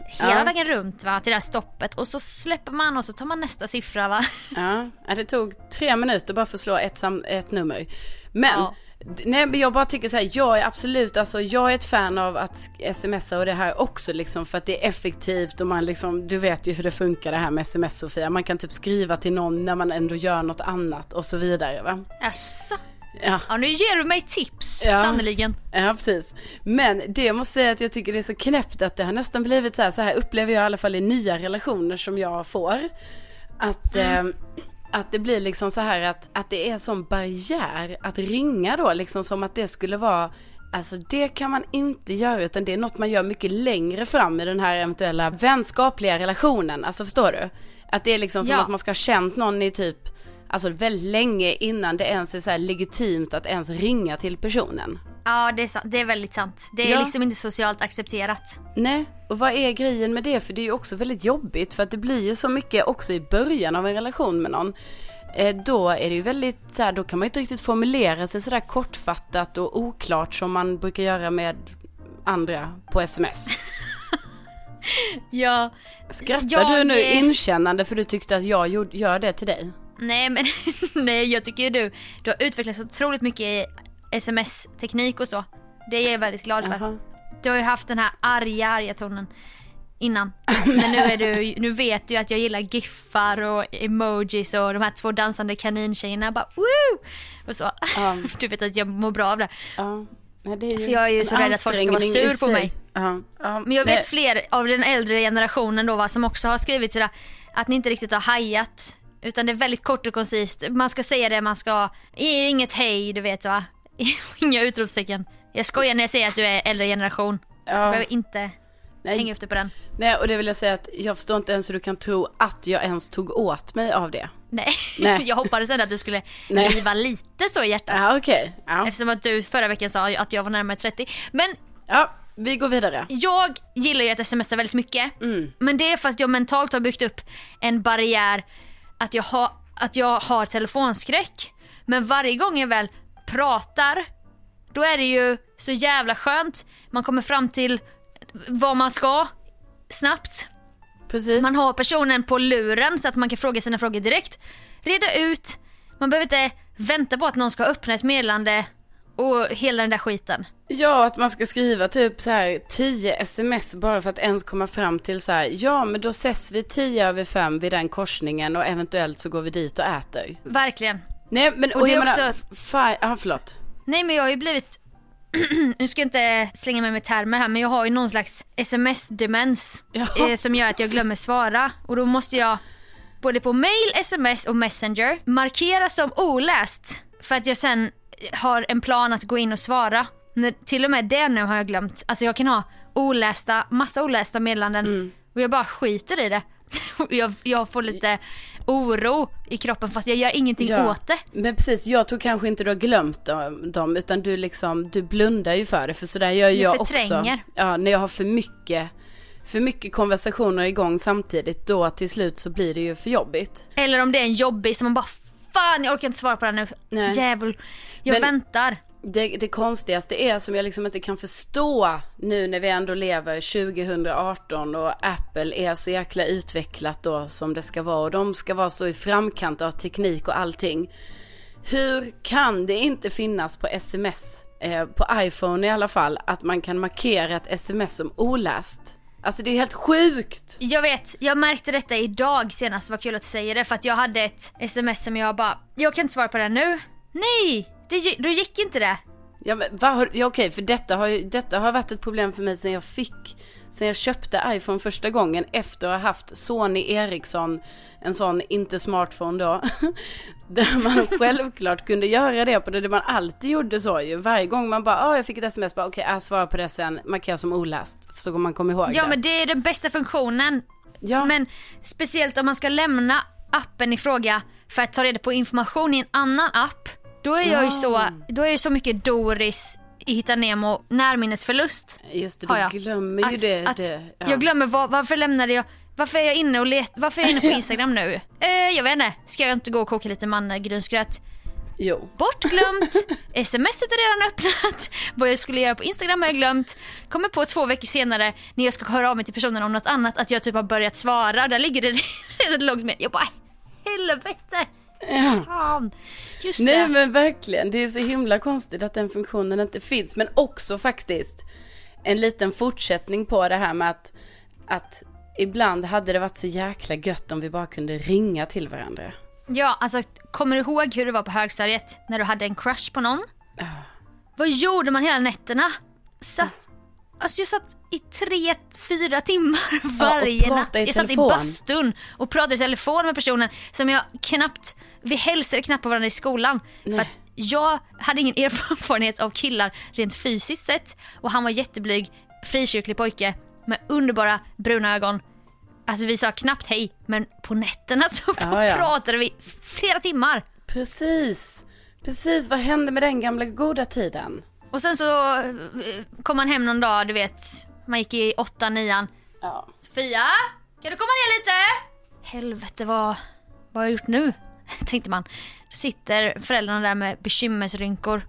hela Ja. vägen runt va, till det här stoppet och så släpper man och så tar man nästa siffra va. Ja, ja, det tog tre minuter bara för att slå ett, ett nummer. Men, Ja. nej, men jag bara tycker så här, jag är absolut, alltså jag är ett fan av att smsa och det här också liksom för att det är effektivt och man liksom, du vet ju hur det funkar det här med sms Sofia. Man kan typ skriva till någon när man ändå gör något annat och så vidare va. Jaså? Ja. Ja nu ger du mig tips Ja. sannerligen. Ja, precis. Men det jag måste säga att jag tycker det är så knäppt att det har nästan blivit så här, så här upplever jag i alla fall i nya relationer som jag får. Att, eh, att det blir liksom så här att, att det är sån barriär att ringa då, liksom som att det skulle vara Alltså det kan man inte göra utan det är något man gör mycket längre fram i den här eventuella vänskapliga relationen. Alltså förstår du? Att det är liksom som Ja. att man ska ha känt någon i typ, alltså väldigt länge innan det ens är så legitimt att ens ringa till personen. Ja det är, sant. det är väldigt sant. Det är Ja. liksom inte socialt accepterat. Nej, och vad är grejen med det? För det är ju också väldigt jobbigt för att det blir ju så mycket också i början av en relation med någon. Eh, då är det ju väldigt så här, då kan man ju inte riktigt formulera sig sådär kortfattat och oklart som man brukar göra med andra på sms. Ja. Skrattar Jag, du nu inkännande för du tyckte att jag gör det till dig? Nej men nej jag tycker ju du, du har utvecklats otroligt mycket i sms-teknik och så. Det är jag väldigt glad för. Jaha. Du har ju haft den här arga, arga tonen innan. Men nu, är du, nu vet du att jag gillar giffar och emojis och de här två dansande kanintjejerna bara woo! Och så. Ja. Du vet att jag mår bra av det. Ja. Nej, det är För jag är ju så rädd att folk ska vara sur på mig. Ja. Ja. Men jag vet Nej. fler av den äldre generationen då va, som också har skrivit sådär att ni inte riktigt har hajat. Utan det är väldigt kort och koncist. Man ska säga det man ska. Inget hej, du vet va. Inga utropstecken. Jag skojar när jag säger att du är äldre generation. Ja. behöver inte Nej. hänga upp dig på den. Nej, och det vill jag säga att jag förstår inte ens hur du kan tro att jag ens tog åt mig av det. Nej, Nej. jag hoppades ändå att du skulle Nej. riva lite så i hjärtat. Ja, okej. Ja. Eftersom att du förra veckan sa att jag var närmare 30. Men ja, vi går vidare. jag gillar ju att smsa väldigt mycket. Mm. Men det är för att jag mentalt har byggt upp en barriär att jag, har att jag har telefonskräck. Men varje gång jag väl pratar, då är det ju så jävla skönt. Man kommer fram till vad man ska snabbt. Precis. Man har personen på luren så att man kan fråga sina frågor direkt. Reda ut. Man behöver inte vänta på att någon ska öppna ett meddelande och hela den där skiten. Ja, att man ska skriva typ så här 10 sms bara för att ens komma fram till så här, ja men då ses vi 10 över 5 vid den korsningen och eventuellt så går vi dit och äter. Verkligen. Nej men, Och och, det är menar, också- fi- ja förlåt. Nej men jag har ju blivit, nu ska jag inte slänga mig med termer här men jag har ju någon slags sms-demens eh, som gör att jag glömmer svara och då måste jag både på mail, sms och messenger markera som oläst för att jag sen har en plan att gå in och svara. Men till och med det nu har jag glömt. Alltså jag kan ha olästa, massa olästa meddelanden Mm. och jag bara skiter i det. Jag, jag får lite oro i kroppen fast jag gör ingenting åt det. Men precis, jag tror kanske inte du har glömt dem, dem utan du liksom, du blundar ju för det för sådär gör jag, också. förtränger. Ja, när jag har för mycket, för mycket konversationer igång samtidigt, då till slut så blir det ju för jobbigt. Eller om det är en jobbig som man bara fan jag orkar inte svara på den nu. Nej. Djävul. Jag Men- väntar. Det, det konstigaste är som jag liksom inte kan förstå nu när vi ändå lever 2018 och Apple är så jäkla utvecklat då som det ska vara och de ska vara så i framkant av teknik och allting. Hur kan det inte finnas på sms, eh, på iPhone i alla fall, att man kan markera ett sms som oläst? Alltså det är helt sjukt! Jag vet, jag märkte detta idag senast, vad kul att du säger det för att jag hade ett sms som jag bara, jag kan inte svara på det nu. Nej, det, då gick inte det. Ja, men har, ja okej, för detta har, detta har varit ett problem för mig sen jag fick, sen jag köpte iPhone första gången efter att ha haft Sony Ericsson, en sån, inte smartphone då, där man självklart kunde göra det på det, det man alltid gjorde så ju. Varje gång man bara, ja jag fick ett sms, bara okej, jag svarar på det sen, markera som oläst, så kommer man komma ihåg Ja det. men det är den bästa funktionen. ja. Men speciellt om man ska lämna appen i fråga för att ta reda på information i en annan app. Då är jag ju så, då är jag så mycket Doris i Hitta Nemo närminnesförlust. Just det, har du jag. glömmer ju Att- det. att det ja. Jag glömmer var, varför lämnade jag varför är jag inne och let, varför är jag inne på Instagram nu? Eh, jag vet inte. Ska jag inte gå och koka lite mannagrynsgröt? Jo. Bortglömt. Smset är redan öppnat. Vad jag skulle göra på Instagram har jag glömt. Kommer på två veckor senare när jag ska höra av mig till personen om något annat att jag typ har börjat svara. Där ligger det redan långt med. Jag bara helvete. Fan. Just Nej det. men verkligen, det är så himla konstigt att den funktionen inte finns. Men också faktiskt en liten fortsättning på det här med att, att ibland hade det varit så jäkla gött om vi bara kunde ringa till varandra. Ja, alltså kommer du ihåg hur det var på högstadiet när du hade en crush på någon? Vad gjorde man hela nätterna? Satt, alltså jag satt i tre, fyra timmar varje prata natt. Jag satt i bastun och pratade i telefon med personen som jag knappt, vi hälsade knappt på varandra i skolan. För att jag hade ingen erfarenhet av killar rent fysiskt sett och han var jätteblyg, frikyrklig pojke med underbara bruna ögon. Alltså vi sa knappt hej men på nätterna så Ja, ja. pratade vi flera timmar. Precis, precis. Vad hände med den gamla goda tiden? Och sen så eh, kom man hem någon dag, du vet, man gick i åtta, nian. Ja. Sofia, kan du komma ner lite? Helvete vad, vad har jag gjort nu? Tänkte man. Då sitter föräldrarna där med bekymmersrynkor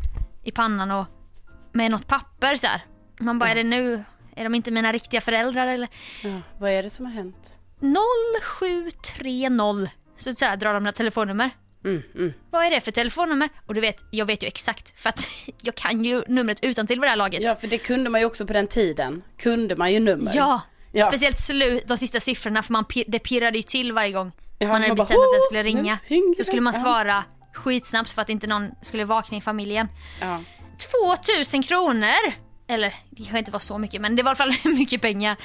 i pannan och med något papper så här. Man bara, är det nu? Är de inte mina riktiga föräldrar eller? ja. Vad är det som har hänt? 0730 så, så här, drar de några telefonnummer. Mm, mm. Vad är det för telefonnummer? Och du vet, jag vet ju exakt för att jag kan ju numret utan till vid det här laget. Ja, för det kunde man ju också på den tiden. Kunde man ju nummer. Ja, Ja. speciellt slut, de sista siffrorna för man, det pirrade ju till varje gång Ja, man hade man bara, bestämt att den "Åh, skulle ringa. Då skulle den." man svara skitsnabbt för att inte någon skulle vakna i familjen. Ja. 2000 kronor! Eller det kanske inte var så mycket men det var i alla fall mycket pengar.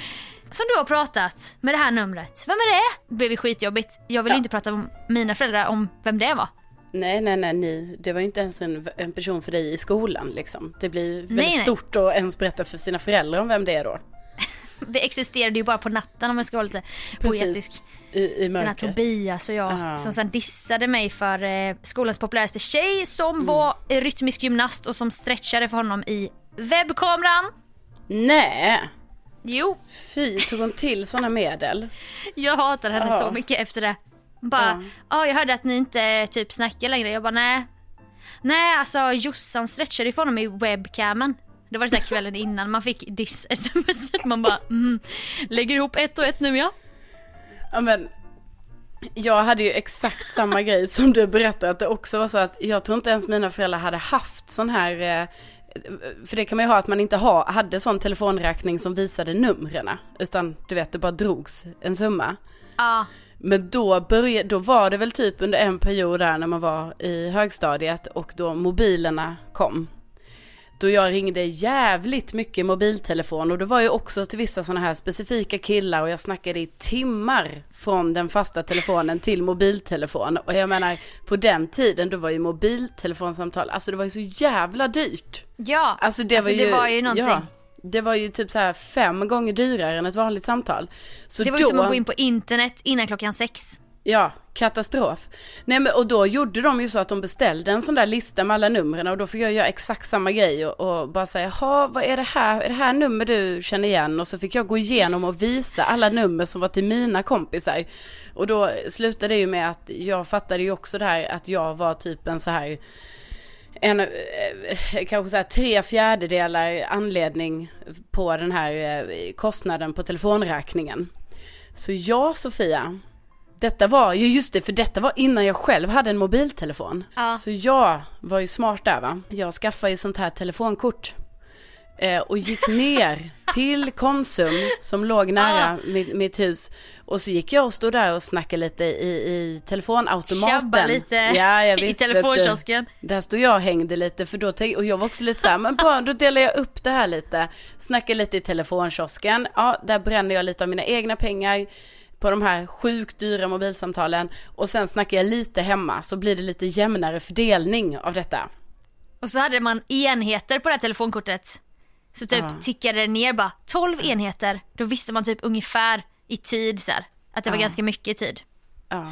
Som du har pratat med det här numret. Vem är det? Det blev ju skitjobbigt. Jag ville Ja. inte prata med mina föräldrar om vem det var. Nej, nej, nej, ni, det var ju inte ens en, en person för dig i skolan liksom. Det blir väldigt Nej, nej. stort att ens berätta för sina föräldrar om vem det är då. Det existerade ju bara på natten om jag ska vara lite poetisk. I, i Den här mörkret. Tobias och jag Ja. som sen dissade mig för eh, skolans populäraste tjej som Mm. var rytmisk gymnast och som stretchade för honom i webbkameran. Nej, Jo, fy, tog hon till sådana medel? jag hatar henne Ja. så mycket efter det. Bara, ja jag hörde att ni inte typ snackar längre. Jag bara nej. Nej alltså Jossan stretchade ju för honom i webcamen. Det var det här kvällen innan man fick diss-sms. Man bara mm, lägger ihop ett och ett nu ja. Ja men, jag hade ju exakt samma grej som du berättade, att det också var så att jag tror inte ens mina föräldrar hade haft sån här, eh, för det kan man ju ha att man inte ha, hade sån telefonräkning som visade numren, utan du vet det bara drogs en summa. Ja, Men då, började, då var det väl typ under en period där när man var i högstadiet och då mobilerna kom. Då jag ringde jävligt mycket mobiltelefon och det var ju också till vissa sådana här specifika killar och jag snackade i timmar från den fasta telefonen till mobiltelefon. Och jag menar på den tiden då var ju mobiltelefonsamtal, alltså det var ju så jävla dyrt. ja. Alltså det, Alltså, var, ju, det var ju någonting. Ja, det var ju typ så här fem gånger dyrare än ett vanligt samtal. Så Det var ju då, som att gå in på internet innan klockan sex. Ja, katastrof. Nej men och då gjorde de ju så att de beställde en sån där lista med alla numren och då fick jag göra exakt samma grej och, och bara säga, jaha vad är det här, är det här nummer du känner igen? Och så fick jag gå igenom och visa alla nummer som var till mina kompisar. Och då slutade det ju med att jag fattade ju också det här att jag var typ en så här en, eh, kanske så här tre fjärdedelar anledning på den här eh, kostnaden på telefonräkningen. Så ja, Sofia. Detta var, ju just det, för detta var innan jag själv hade en mobiltelefon. Ja. Så jag var ju smart där va. Jag skaffade ju sånt här telefonkort. Eh, och gick ner till Konsum som låg nära mitt, mitt hus. Och så gick jag och stod där och snackade lite i, i telefonautomaten. Tjabba lite ja, jag i telefonkiosken. Där stod jag och hängde lite för då tänk, och jag var också lite så här, men bara, då delar jag upp det här lite. Snackar lite i telefonkiosken, ja där bränner jag lite av mina egna pengar på de här sjukt dyra mobilsamtalen. Och sen snackar jag lite hemma så blir det lite jämnare fördelning av detta. Och så hade man enheter på det här telefonkortet. Så typ Ja. tickade det ner bara 12 enheter. Då visste man typ ungefär i tid så här, att det var. Ja. ganska mycket tid. Ja.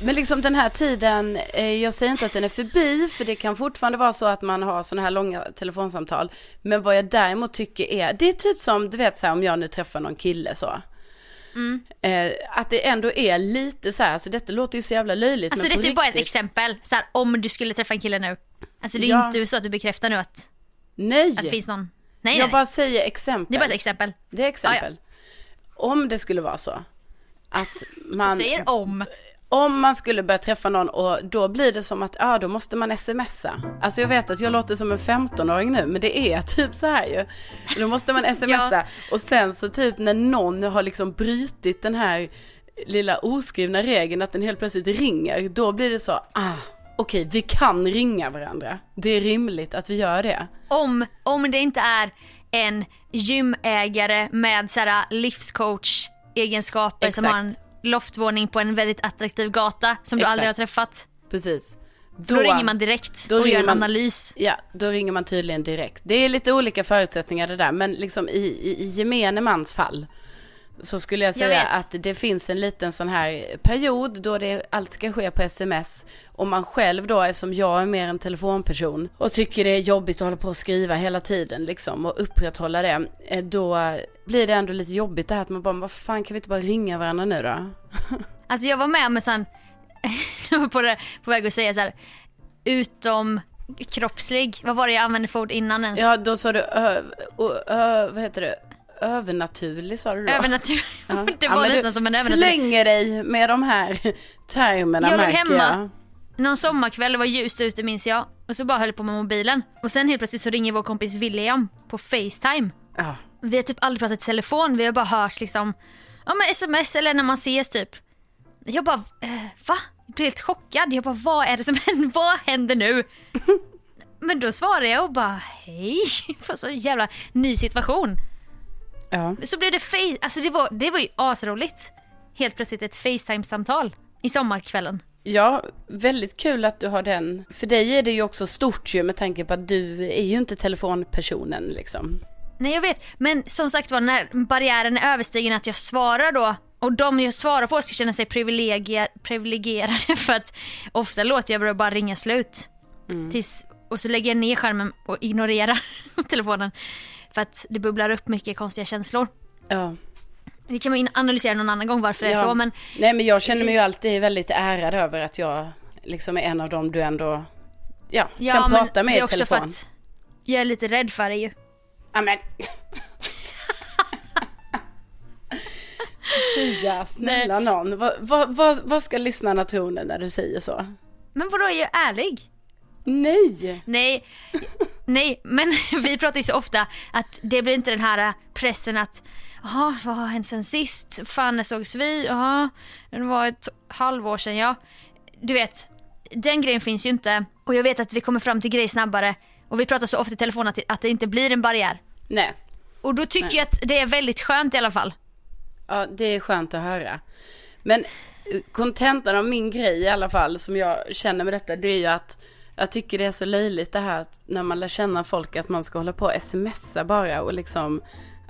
Ja. Ja. Men liksom den här tiden, eh, jag säger inte att den är förbi, för det kan fortfarande vara så att man har sådana här långa telefonsamtal. Men vad jag däremot tycker är, det är typ som, du vet så här, om jag nu träffar någon kille så. Mm. Eh, att det ändå är lite så här, så detta låter ju så jävla löjligt. Alltså men det på är bara ett exempel, så här, om du skulle träffa en kille nu. Alltså det är Ja. inte så att du bekräftar nu att, Nej, att det finns någon. Nej, jag nej. bara säger exempel. Det är bara ett exempel. Det är exempel. Om det skulle vara så att man... Jag säger om. Om man skulle börja träffa någon och då blir det som att, ja då måste man smsa. Alltså jag vet att jag låter som en 15-åring nu, men det är typ så här ju. Då måste man smsa Ja. och sen så typ när någon har liksom brutit den här lilla oskrivna regeln att den helt plötsligt ringer, då blir det så, ah, okej vi kan ringa varandra. Det är rimligt att vi gör det. Om, om det inte är en gymägare med så livscoach egenskaper som Exakt. har en loftvåning på en väldigt attraktiv gata som du Exakt. aldrig har träffat. Precis. Då, ringer man direkt då och gör en man- analys. Ja, då ringer man tydligen direkt. Det är lite olika förutsättningar det där, men liksom i, i, i gemene mans fall så skulle jag säga vet. att det finns en liten sån här period då det, allt ska ske på sms. Och man själv då, eftersom jag är mer en telefonperson och tycker det är jobbigt att hålla på och skriva hela tiden liksom och upprätthålla det, eh, då blir det ändå lite jobbigt det här att man bara, vad fan kan vi inte bara ringa varandra nu då? Alltså jag var med om en sån, jag på, det, på väg att säga så här, utom kroppslig, vad var det jag använde för ord innan ens? Ja, då sa du, ö, ö, vad heter det, övernaturlig sa du då? Övernaturlig, Ja. det Ja, var men nästan som en övernaturlig. slänger dig med de här termerna Jag låg hemma. jag. Någon sommarkväll, det var ljust ute minns jag. Och så bara höll på med mobilen. Och sen helt plötsligt så ringer vår kompis William på Facetime. Ja. Vi har typ aldrig pratat i telefon, vi har bara hörts liksom, ja men sms eller när man ses typ. Jag bara, eh, va? Jag blev helt chockad. Jag bara, vad är det som händer? Vad händer nu? Men då svarade jag och bara, hej. För så jävla ny situation. Ja. Så blev det face, alltså det var, det var ju asroligt. Helt plötsligt ett Facetime-samtal i sommarkvällen. Ja, väldigt kul att du har den. För dig är det ju också stort ju med tanke på att du är ju inte telefonpersonen liksom. Nej jag vet, men som sagt var när barriären är överstigen att jag svarar då och de jag svarar på ska känna sig privilegier, privilegierade för att ofta låter jag bara ringa slut. Tills, och så lägger jag ner skärmen och ignorerar telefonen. För att det bubblar upp mycket konstiga känslor. Ja. Det kan man analysera någon annan gång varför det är Ja. så men Nej men jag känner mig ju alltid väldigt ärad över att jag liksom är en av dem du ändå ja, ja, kan men prata med det är i också telefon. för att jag är lite rädd för det ju. Ja men. Sofia, snälla någon. Vad, vad, vad, vad ska lyssnarna tro när du säger så? Men vadå, jag är ärlig? Nej! Nej, nej, men vi pratar ju så ofta att det blir inte den här pressen att Jaha, vad har hänt sen sist? Fan, när sågs vi? Jaha, det var ett halvår sedan ja. Du vet, den grejen finns ju inte. Och jag vet att vi kommer fram till grejer snabbare. Och vi pratar så ofta i telefon att, att det inte blir en barriär. Nej. Och då tycker jag att det är väldigt skönt i alla fall. Ja, det är skönt att höra. Men eh, kontentan av min grej i alla fall, som jag känner med detta, det är ju att jag tycker det är så löjligt det här när man lär känna folk att man ska hålla på och smsa bara och liksom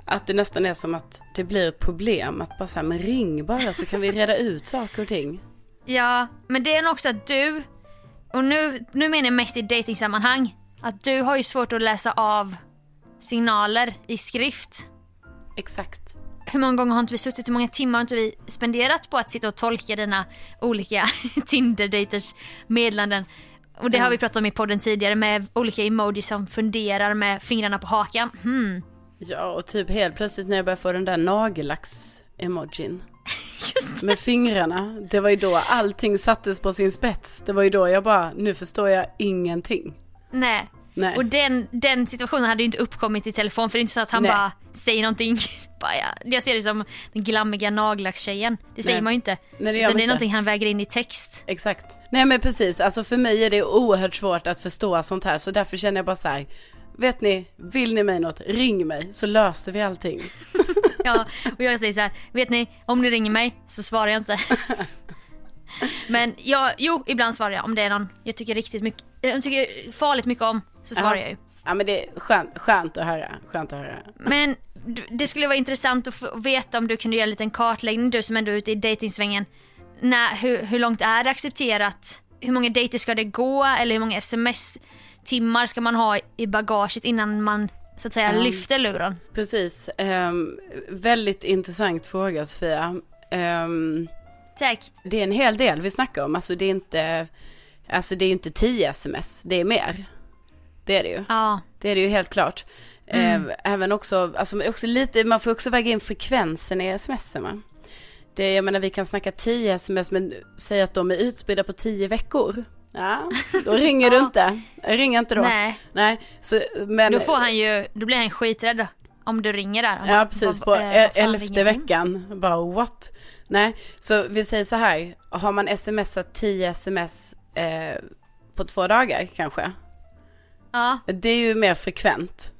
att det nästan är som att det blir ett problem att bara säga men ring bara så kan vi reda ut saker och ting. Ja, men det är nog också att du, och nu, nu menar jag mest i datingsammanhang att du har ju svårt att läsa av signaler i skrift. Exakt. Hur många gånger har inte vi suttit, hur många timmar har inte vi spenderat på att sitta och tolka dina olika Tinder-daters meddelanden? Och det har vi pratat om i podden tidigare med olika emojis som funderar med fingrarna på hakan. Hmm. Ja, och typ helt plötsligt när jag började få den där nagellax-emojin med fingrarna, det var ju då allting sattes på sin spets. Det var ju då jag bara, nu förstår jag ingenting. Nej. Nej. Och den, den situationen hade ju inte uppkommit i telefon för det är inte så att han Nej. bara säger någonting. bara, ja. Jag ser det som den glammiga nagellackstjejen. Det säger Nej. man ju inte. Nej, det Utan det är inte. någonting han väger in i text. Exakt. Nej men precis, alltså för mig är det oerhört svårt att förstå sånt här så därför känner jag bara så här. Vet ni, vill ni mig något, ring mig så löser vi allting. Ja, och jag säger så här, vet ni, om ni ringer mig så svarar jag inte. Men ja, jo, ibland svarar jag om det är någon jag tycker riktigt mycket, jag tycker farligt mycket om, så svarar Ja. jag ju. Ja men det är skönt, skönt att höra, skönt att höra. Men det skulle vara intressant att veta om du kunde göra en liten kartläggning, du som ändå är ute i dejtingsvängen. När, hur, hur långt är det accepterat? Hur många dejter ska det gå? Eller hur många sms-timmar ska man ha i bagaget innan man så att säga lyfter luren? Precis. Ehm, väldigt intressant fråga Sofia. Ehm, Tack. det är en hel del vi snackar om. Alltså det är inte, alltså det är inte 10 sms, det är mer. Det är det ju. Ja, Det är det ju helt klart. Ehm, även också, alltså också lite, man får också väga in frekvensen i smsen va. Det, jag menar vi kan snacka 10 sms men säg att de är utspridda på 10 veckor. Ja, då ringer du Ja. inte. Jag ringer inte då. nej. Nej, så, men, Då får han ju, då blir han skiträdd då, om du ringer där. Ja bara, precis, på eh, e- fan elfte veckan. Bara what? Nej, så vi säger så här. Har man smsat 10 sms eh, på två dagar kanske. Ja, Det är ju mer frekvent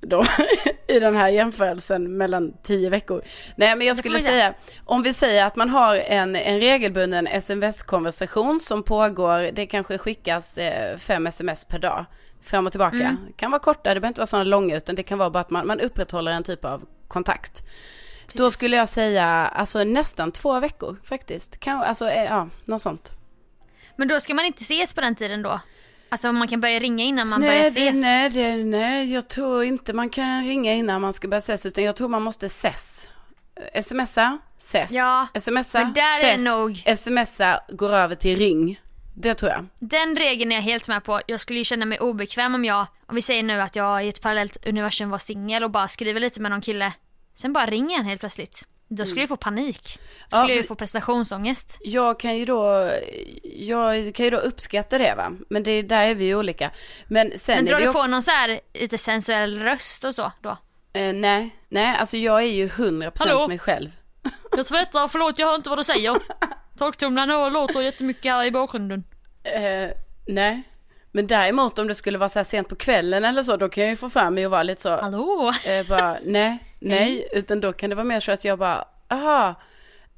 då i den här jämförelsen mellan 10 veckor. Nej men jag skulle säga, om vi säger att man har en, en regelbunden sms-konversation som pågår, det kanske skickas eh, fem sms per dag fram och tillbaka. Mm. kan vara korta, det behöver inte vara sådana långa utan det kan vara bara att man, man upprätthåller en typ av kontakt. Då Precis. skulle jag säga alltså nästan två veckor faktiskt. Kan, alltså eh, ja, något sånt. men då ska man inte ses på den tiden då? Alltså man kan börja ringa innan man börjar Nej, ses? det, nej, det, nej, jag tror inte man kan ringa innan man ska börja ses, utan jag tror man måste ses. Smsa, ses. Ja, Smsa, men där är ses. nog- Smsa går över till ring. Det tror jag. Den regeln är jag helt med på. Jag skulle ju känna mig obekväm om jag, om vi säger nu att jag i ett parallellt universum var singel och bara skriver lite med någon kille. Sen bara ringer han helt plötsligt. Då skulle jag få panik. Då Ja, skulle jag ju för- få prestationsångest. Jag kan ju då, jag kan ju då uppskatta det va, men det, där är vi ju olika. Men sen Men drar du på någon så här lite sensuell röst och så då? Eh, nej, nej, alltså jag är ju 100% Hallå? mig själv. Jag tvättar, förlåt jag hör inte vad du säger. Torktumlaren låter jättemycket här i bakgrunden. Eh, nej. Men däremot om det skulle vara så här sent på kvällen eller så, då kan jag ju få för mig att vara lite så, Hallå? eh, bara nej, nej, utan då kan det vara mer så att jag bara, aha,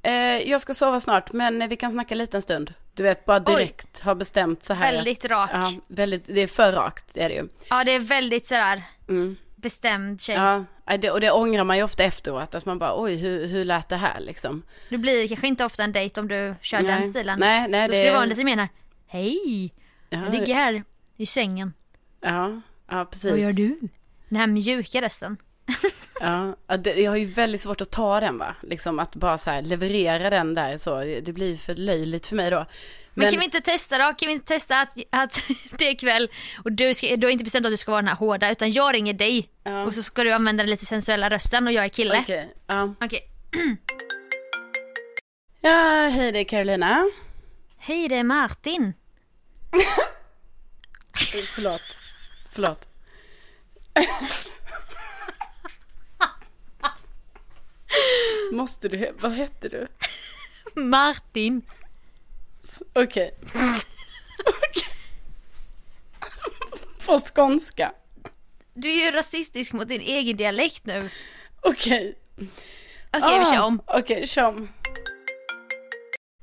eh, jag ska sova snart, men vi kan snacka lite en stund. Du vet, bara direkt har bestämt så här. Väldigt rak. Ja, väldigt, det är för rakt, det är det ju. Ja det är väldigt sådär Mm. bestämd tjej. Ja, det, och det ångrar man ju ofta efteråt, att man bara, oj, hur, hur lät det här liksom? Det blir kanske inte ofta en dejt om du kör Nej. den stilen. Nej, nej, Då ska det vara lite mer hej, Ja, jag ligger här i sängen. Ja, ja precis. Vad gör du? Den här mjuka rösten. Ja, jag har ju väldigt svårt att ta den va. Liksom att bara så här leverera den där så. Det, blir för löjligt för mig då. Men, kan vi inte testa då? Kan vi inte testa att, att det är kväll och du, ska, du har inte bestämt att du ska vara den här hårda utan jag ringer dig Ja. och så ska du använda den lite sensuella rösten och jag är kille. Okej. Okej, ja. Ja, hej det är Carolina. Hej det är Martin. Förlåt. Förlåt. Måste du, vad hette du? Martin. Okej. Okej. På skånska. Du är ju rasistisk mot din egen dialekt nu. Okej. Okej vi Ah, kör om. Okej, kör om.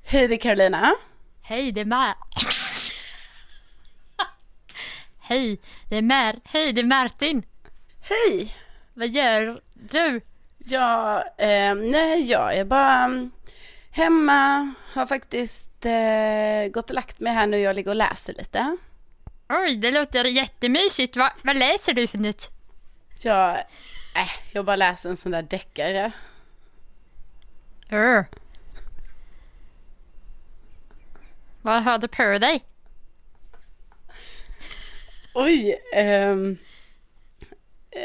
Hej det är Carolina. Hej det är Mar... Hej det är Mar... Hej det är Martin. Hej. Vad gör du? Ja, eh, nej jag är bara mm, hemma. Har faktiskt eh, gått och lagt mig här nu. Jag ligger och läser lite. Oj, det låter jättemysigt. Va, vad läser du för nytt? Jag, äh, jag bara läser en sån där deckare. Uh. Vad har du på dig? Oj. ehm,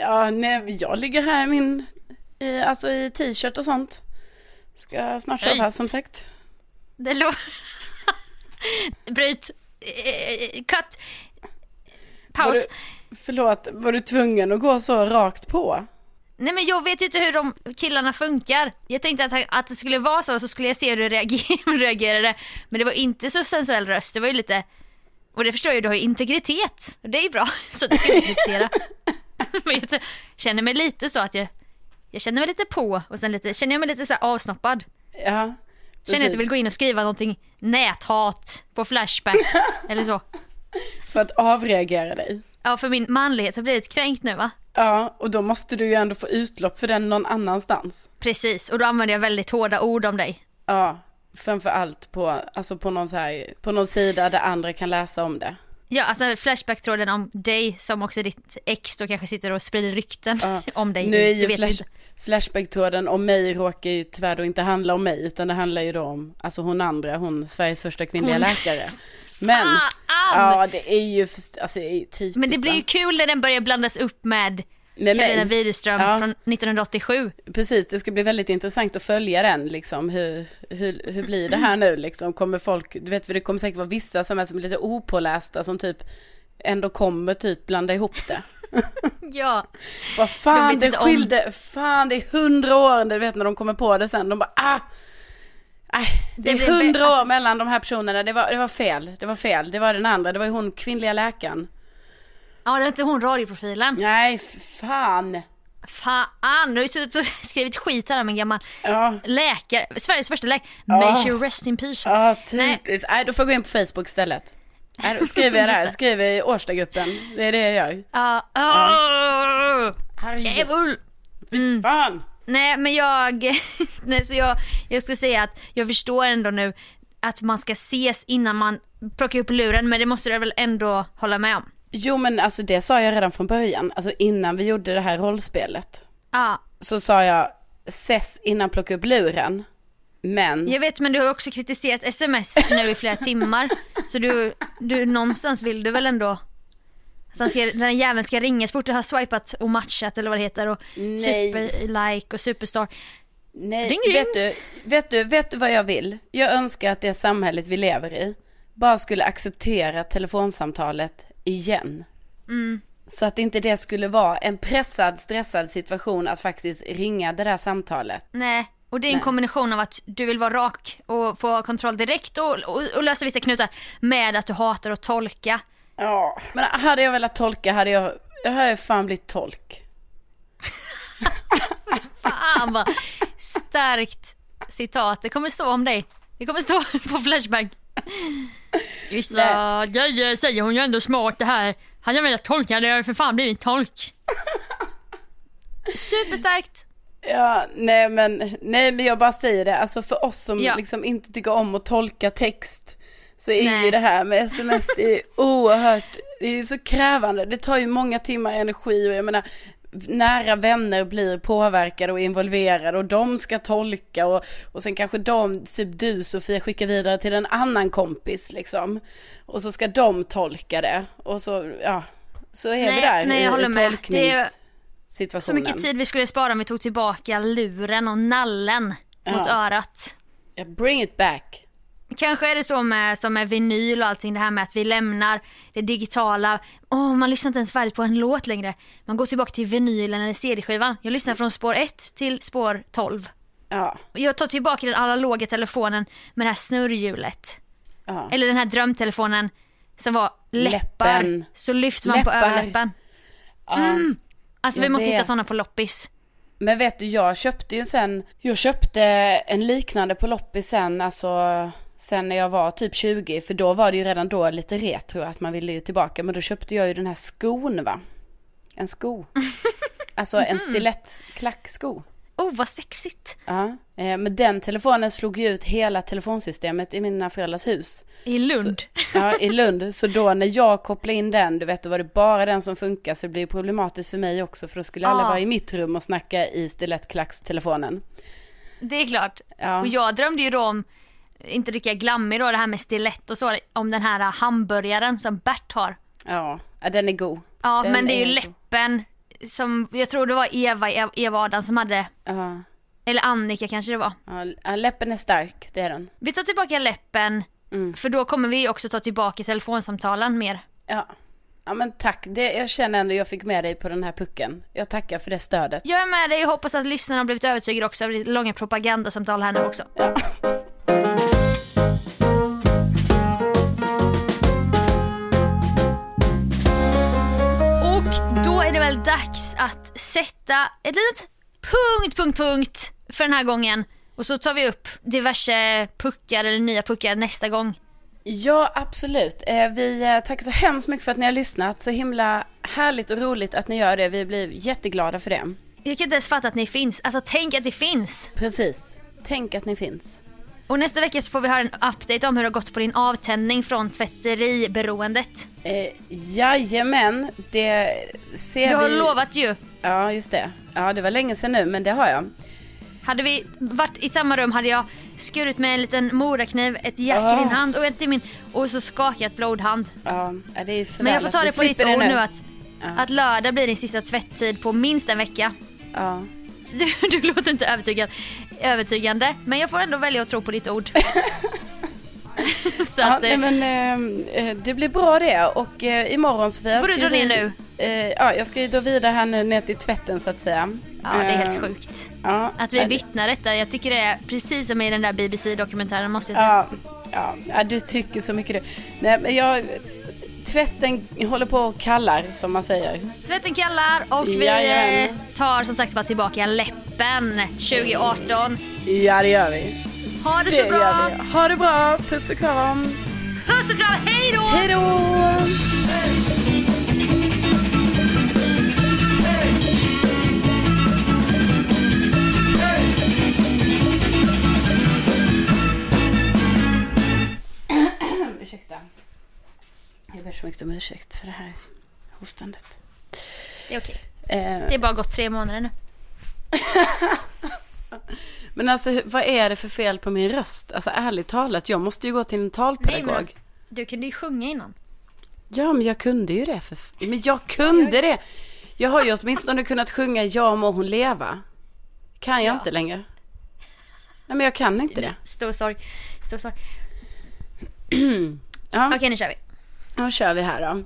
ja, nej, jag ligger här i min, i, alltså i t-shirt och sånt. Ska snart sova som sagt. Det låter... Bryt. Cut. Var Paus. du, förlåt, var du tvungen att gå så rakt på? Nej men jag vet ju inte hur de killarna funkar. Jag tänkte att, att det skulle vara så, så skulle jag se hur du reager- reagerade. Men det var inte så sensuell röst, det var ju lite... Och det förstår jag du har ju integritet. Och det är ju bra, så det ska jag inte kritisera. men jag känner mig lite så att jag... Jag känner mig lite på och sen lite, känner jag mig lite så avsnoppad. Ja. Känner jag att jag vill gå in och skriva någonting näthat på Flashback eller så. För att avreagera dig. Ja, för min manlighet har blivit kränkt nu va? Ja, och då måste du ju ändå få utlopp för den någon annanstans. Precis, och då använder jag väldigt hårda ord om dig. Ja, Framför allt på, alltså på någon så här, på någon sida där andra kan läsa om det. Ja, alltså Flashback-tråden om dig som också ditt ex då kanske sitter och sprider rykten Ja. om dig. Nu är ju flash. Flashback-tråden om mig råkar ju tyvärr då inte handla om mig, utan det handlar ju då om, alltså hon andra, hon Sveriges första kvinnliga Hon- läkare. Men, Fan! ja det är ju, alltså är typiskt. Men det blir ju kul när den börjar blandas upp med Med. Karolina Widerström Ja. från 1987. Precis, det ska bli väldigt intressant att följa den liksom. Hur, hur, hur blir det här nu liksom? Kommer folk, du vet det kommer säkert vara vissa som är som är lite opålästa som typ ändå kommer typ blanda ihop det. Ja. Vad fan det inte om- skilde, fan det är hundra år, du vet när de kommer på det sen, de bara ah! Nej, det, Det är hundra vä- år alltså- mellan de här personerna, det var, det var fel, det var fel, det var den andra, det var ju hon kvinnliga läkaren. Ja, det var inte hon radioprofilen. Nej, fan. Fan, nu har jag skrivit skit här om en gammal Ja, läkare, Sveriges första läkare. Ja. May she rest in peace. ja Nej. typiskt. Nej, då får jag gå in på Facebook istället. Skriver jag det. skriver i Årstagruppen, det är det jag gör. Ja, åh, Herregud. djävul. Fan. Nej men jag, nej så jag, jag ska säga att jag förstår ändå nu att man ska ses innan man plockar upp luren men det måste du väl ändå hålla med om. Jo men alltså det sa jag redan från början, alltså innan vi gjorde det här rollspelet. Ja, Så sa jag, ses innan plocka upp luren. Men, jag vet men du har också kritiserat sms nu i flera timmar så du, du någonstans vill du väl ändå han ska, den här jäveln ska ringa så fort du har swipat och matchat eller vad det heter och Nej. superlike och superstar. nej, vet du, vet du, vet du vad jag vill? Jag önskar att det samhället vi lever i bara skulle acceptera telefonsamtalet igen. Mm. Så att inte det skulle vara en pressad, stressad situation att faktiskt ringa det där samtalet. Nej, och det är en Nej. kombination av att du vill vara rak och få kontroll direkt och, och, och lösa vissa knutar med att du hatar att tolka. Ja, men hade jag velat tolka hade jag, jag hade fan blivit tolk. Fan vad starkt citat. Det kommer stå om dig. Det kommer stå på Flashback. Vissa grejer säger hon ju ändå smart det här. Hade jag velat tolka det hade jag för fan blivit tolk. Superstarkt. Ja, nej men, nej men jag bara säger det, alltså för oss som Ja. liksom inte tycker om att tolka text så är Nej. ju det här med sms, det är oerhört, det är så krävande, det tar ju många timmar energi och jag menar nära vänner blir påverkade och involverade och de ska tolka och, och sen kanske de, typ du Sofia skickar vidare till en annan kompis liksom och så ska de tolka det och så, ja, så är Nej, vi där nej, i, jag håller i med. Tolkningssituationen. Så mycket tid vi skulle spara om vi tog tillbaka luren och nallen mot Ja. örat. Ja, bring it back. Kanske är det så med, som med vinyl och allting det här med att vi lämnar det digitala. Åh, man lyssnar inte ens färdigt på en låt längre. Man går tillbaka till vinylen eller CD-skivan. Jag lyssnar från spår 1 till spår 12. Ja, Jag tar tillbaka den analoga telefonen med det här snurrhjulet. ja. Eller den här drömtelefonen som var läppar. Läppen. Så lyfter man på Läppar. överläppen. ja. Alltså Jag vi måste vet. hitta sådana på loppis. Men vet du, jag köpte ju sen, jag köpte en liknande på loppis sen, alltså sen när jag var typ 20, för då var det ju redan då lite retro att man ville ju tillbaka, men då köpte jag ju den här skon va? En sko. Alltså en stilettklacksko. Oh vad sexigt. Ja, eh, men den telefonen slog ju ut hela telefonsystemet i mina föräldrars hus. I Lund. Ja, i Lund. Så då när jag kopplade in den, du vet, då var det bara den som funkar. Så det blir ju problematiskt för mig också. För då skulle alla vara i mitt rum och snacka i stilettklackstelefonen. Det är klart. Ja. Och jag drömde ju då om, inte lika glammig då, det här med stilett och så, om den här hamburgaren som Bert har. Ja, ja, den är god. Ja, Den men det är ju god. läppen som, jag tror det var Eva, Eva Adam som hade, Ja, eller Annika kanske det var. ja, läppen är stark, det är den. Vi tar tillbaka läppen, Mm. för då kommer vi också ta tillbaka telefonsamtalen mer. Ja. Ja men tack, det, jag känner ändå jag fick med dig på den här pucken. Jag tackar för det stödet. Jag är med dig och hoppas att lyssnarna har blivit övertygade också av det långa propagandasamtal här nu också. Ja. Det dags att sätta ett litet punkt, punkt, punkt för den här gången. Och så tar vi upp diverse puckar eller nya puckar nästa gång. Ja, absolut. Eh, Vi eh, tackar så hemskt mycket för att ni har lyssnat. Så himla härligt och roligt att ni gör det. Vi blir jätteglada för det. Jag kan inte ens fatta att ni finns. Alltså tänk att det finns. Precis. Tänk att ni finns. Och nästa vecka så får vi höra en update om hur det har gått på din avtändning från tvätteriberoendet. Eh, jajamän, det ser Du har vi. lovat ju. Ja, just det. Ja, det var länge sedan nu, men det har jag. Hade vi varit i samma rum hade jag skurit med en liten morakniv, ett jack Ah. i din hand och ett i min och så skakat blodhand. Ja, ja, det är för Men jag får ta vi det på ditt ord det nu att, att lördag blir din sista tvätttid på minst en vecka. Ja. Du, du låter inte övertygad, övertygande men jag får ändå välja att tro på ditt ord. så Ja, att, nej, eh, men eh, eh, det blir bra det och eh, imorgon Sofia Så får du dra ner Eh, ja, jag ska ju då vidare här nu ner till tvätten så att säga. ja det är helt Eh, sjukt. Ja, Att vi vittnar detta, jag tycker det är precis som i den där BBC-dokumentären måste jag säga. Ja, ja, ja, du tycker så mycket du. Nej, men jag, tvätten håller på och kallar som man säger. Tvätten kallar och vi Jajamän. eh, tar som sagt bara tillbaka läppen 2018. Ja, det gör vi. Ha det Det så bra! Ha det bra, puss och kram. Puss och kram, hej då! Hej då! Ursäkta. Jag ber så mycket om ursäkt för det här hostandet. Det är okej. Eh, Det är bara gått tre månader nu. Men alltså vad är det för fel på min röst? Alltså ärligt talat, jag måste ju gå till en talpedagog. Nej, men Du kunde ju sjunga innan. Ja, men jag kunde ju det. För... Men jag kunde det. Jag har ju åtminstone kunnat sjunga Ja må hon leva. Kan jag Ja. inte längre. Nej, men jag kan inte det. Stor sorg. Stor sorg. Ja, Okej, nu kör vi då kör vi här då.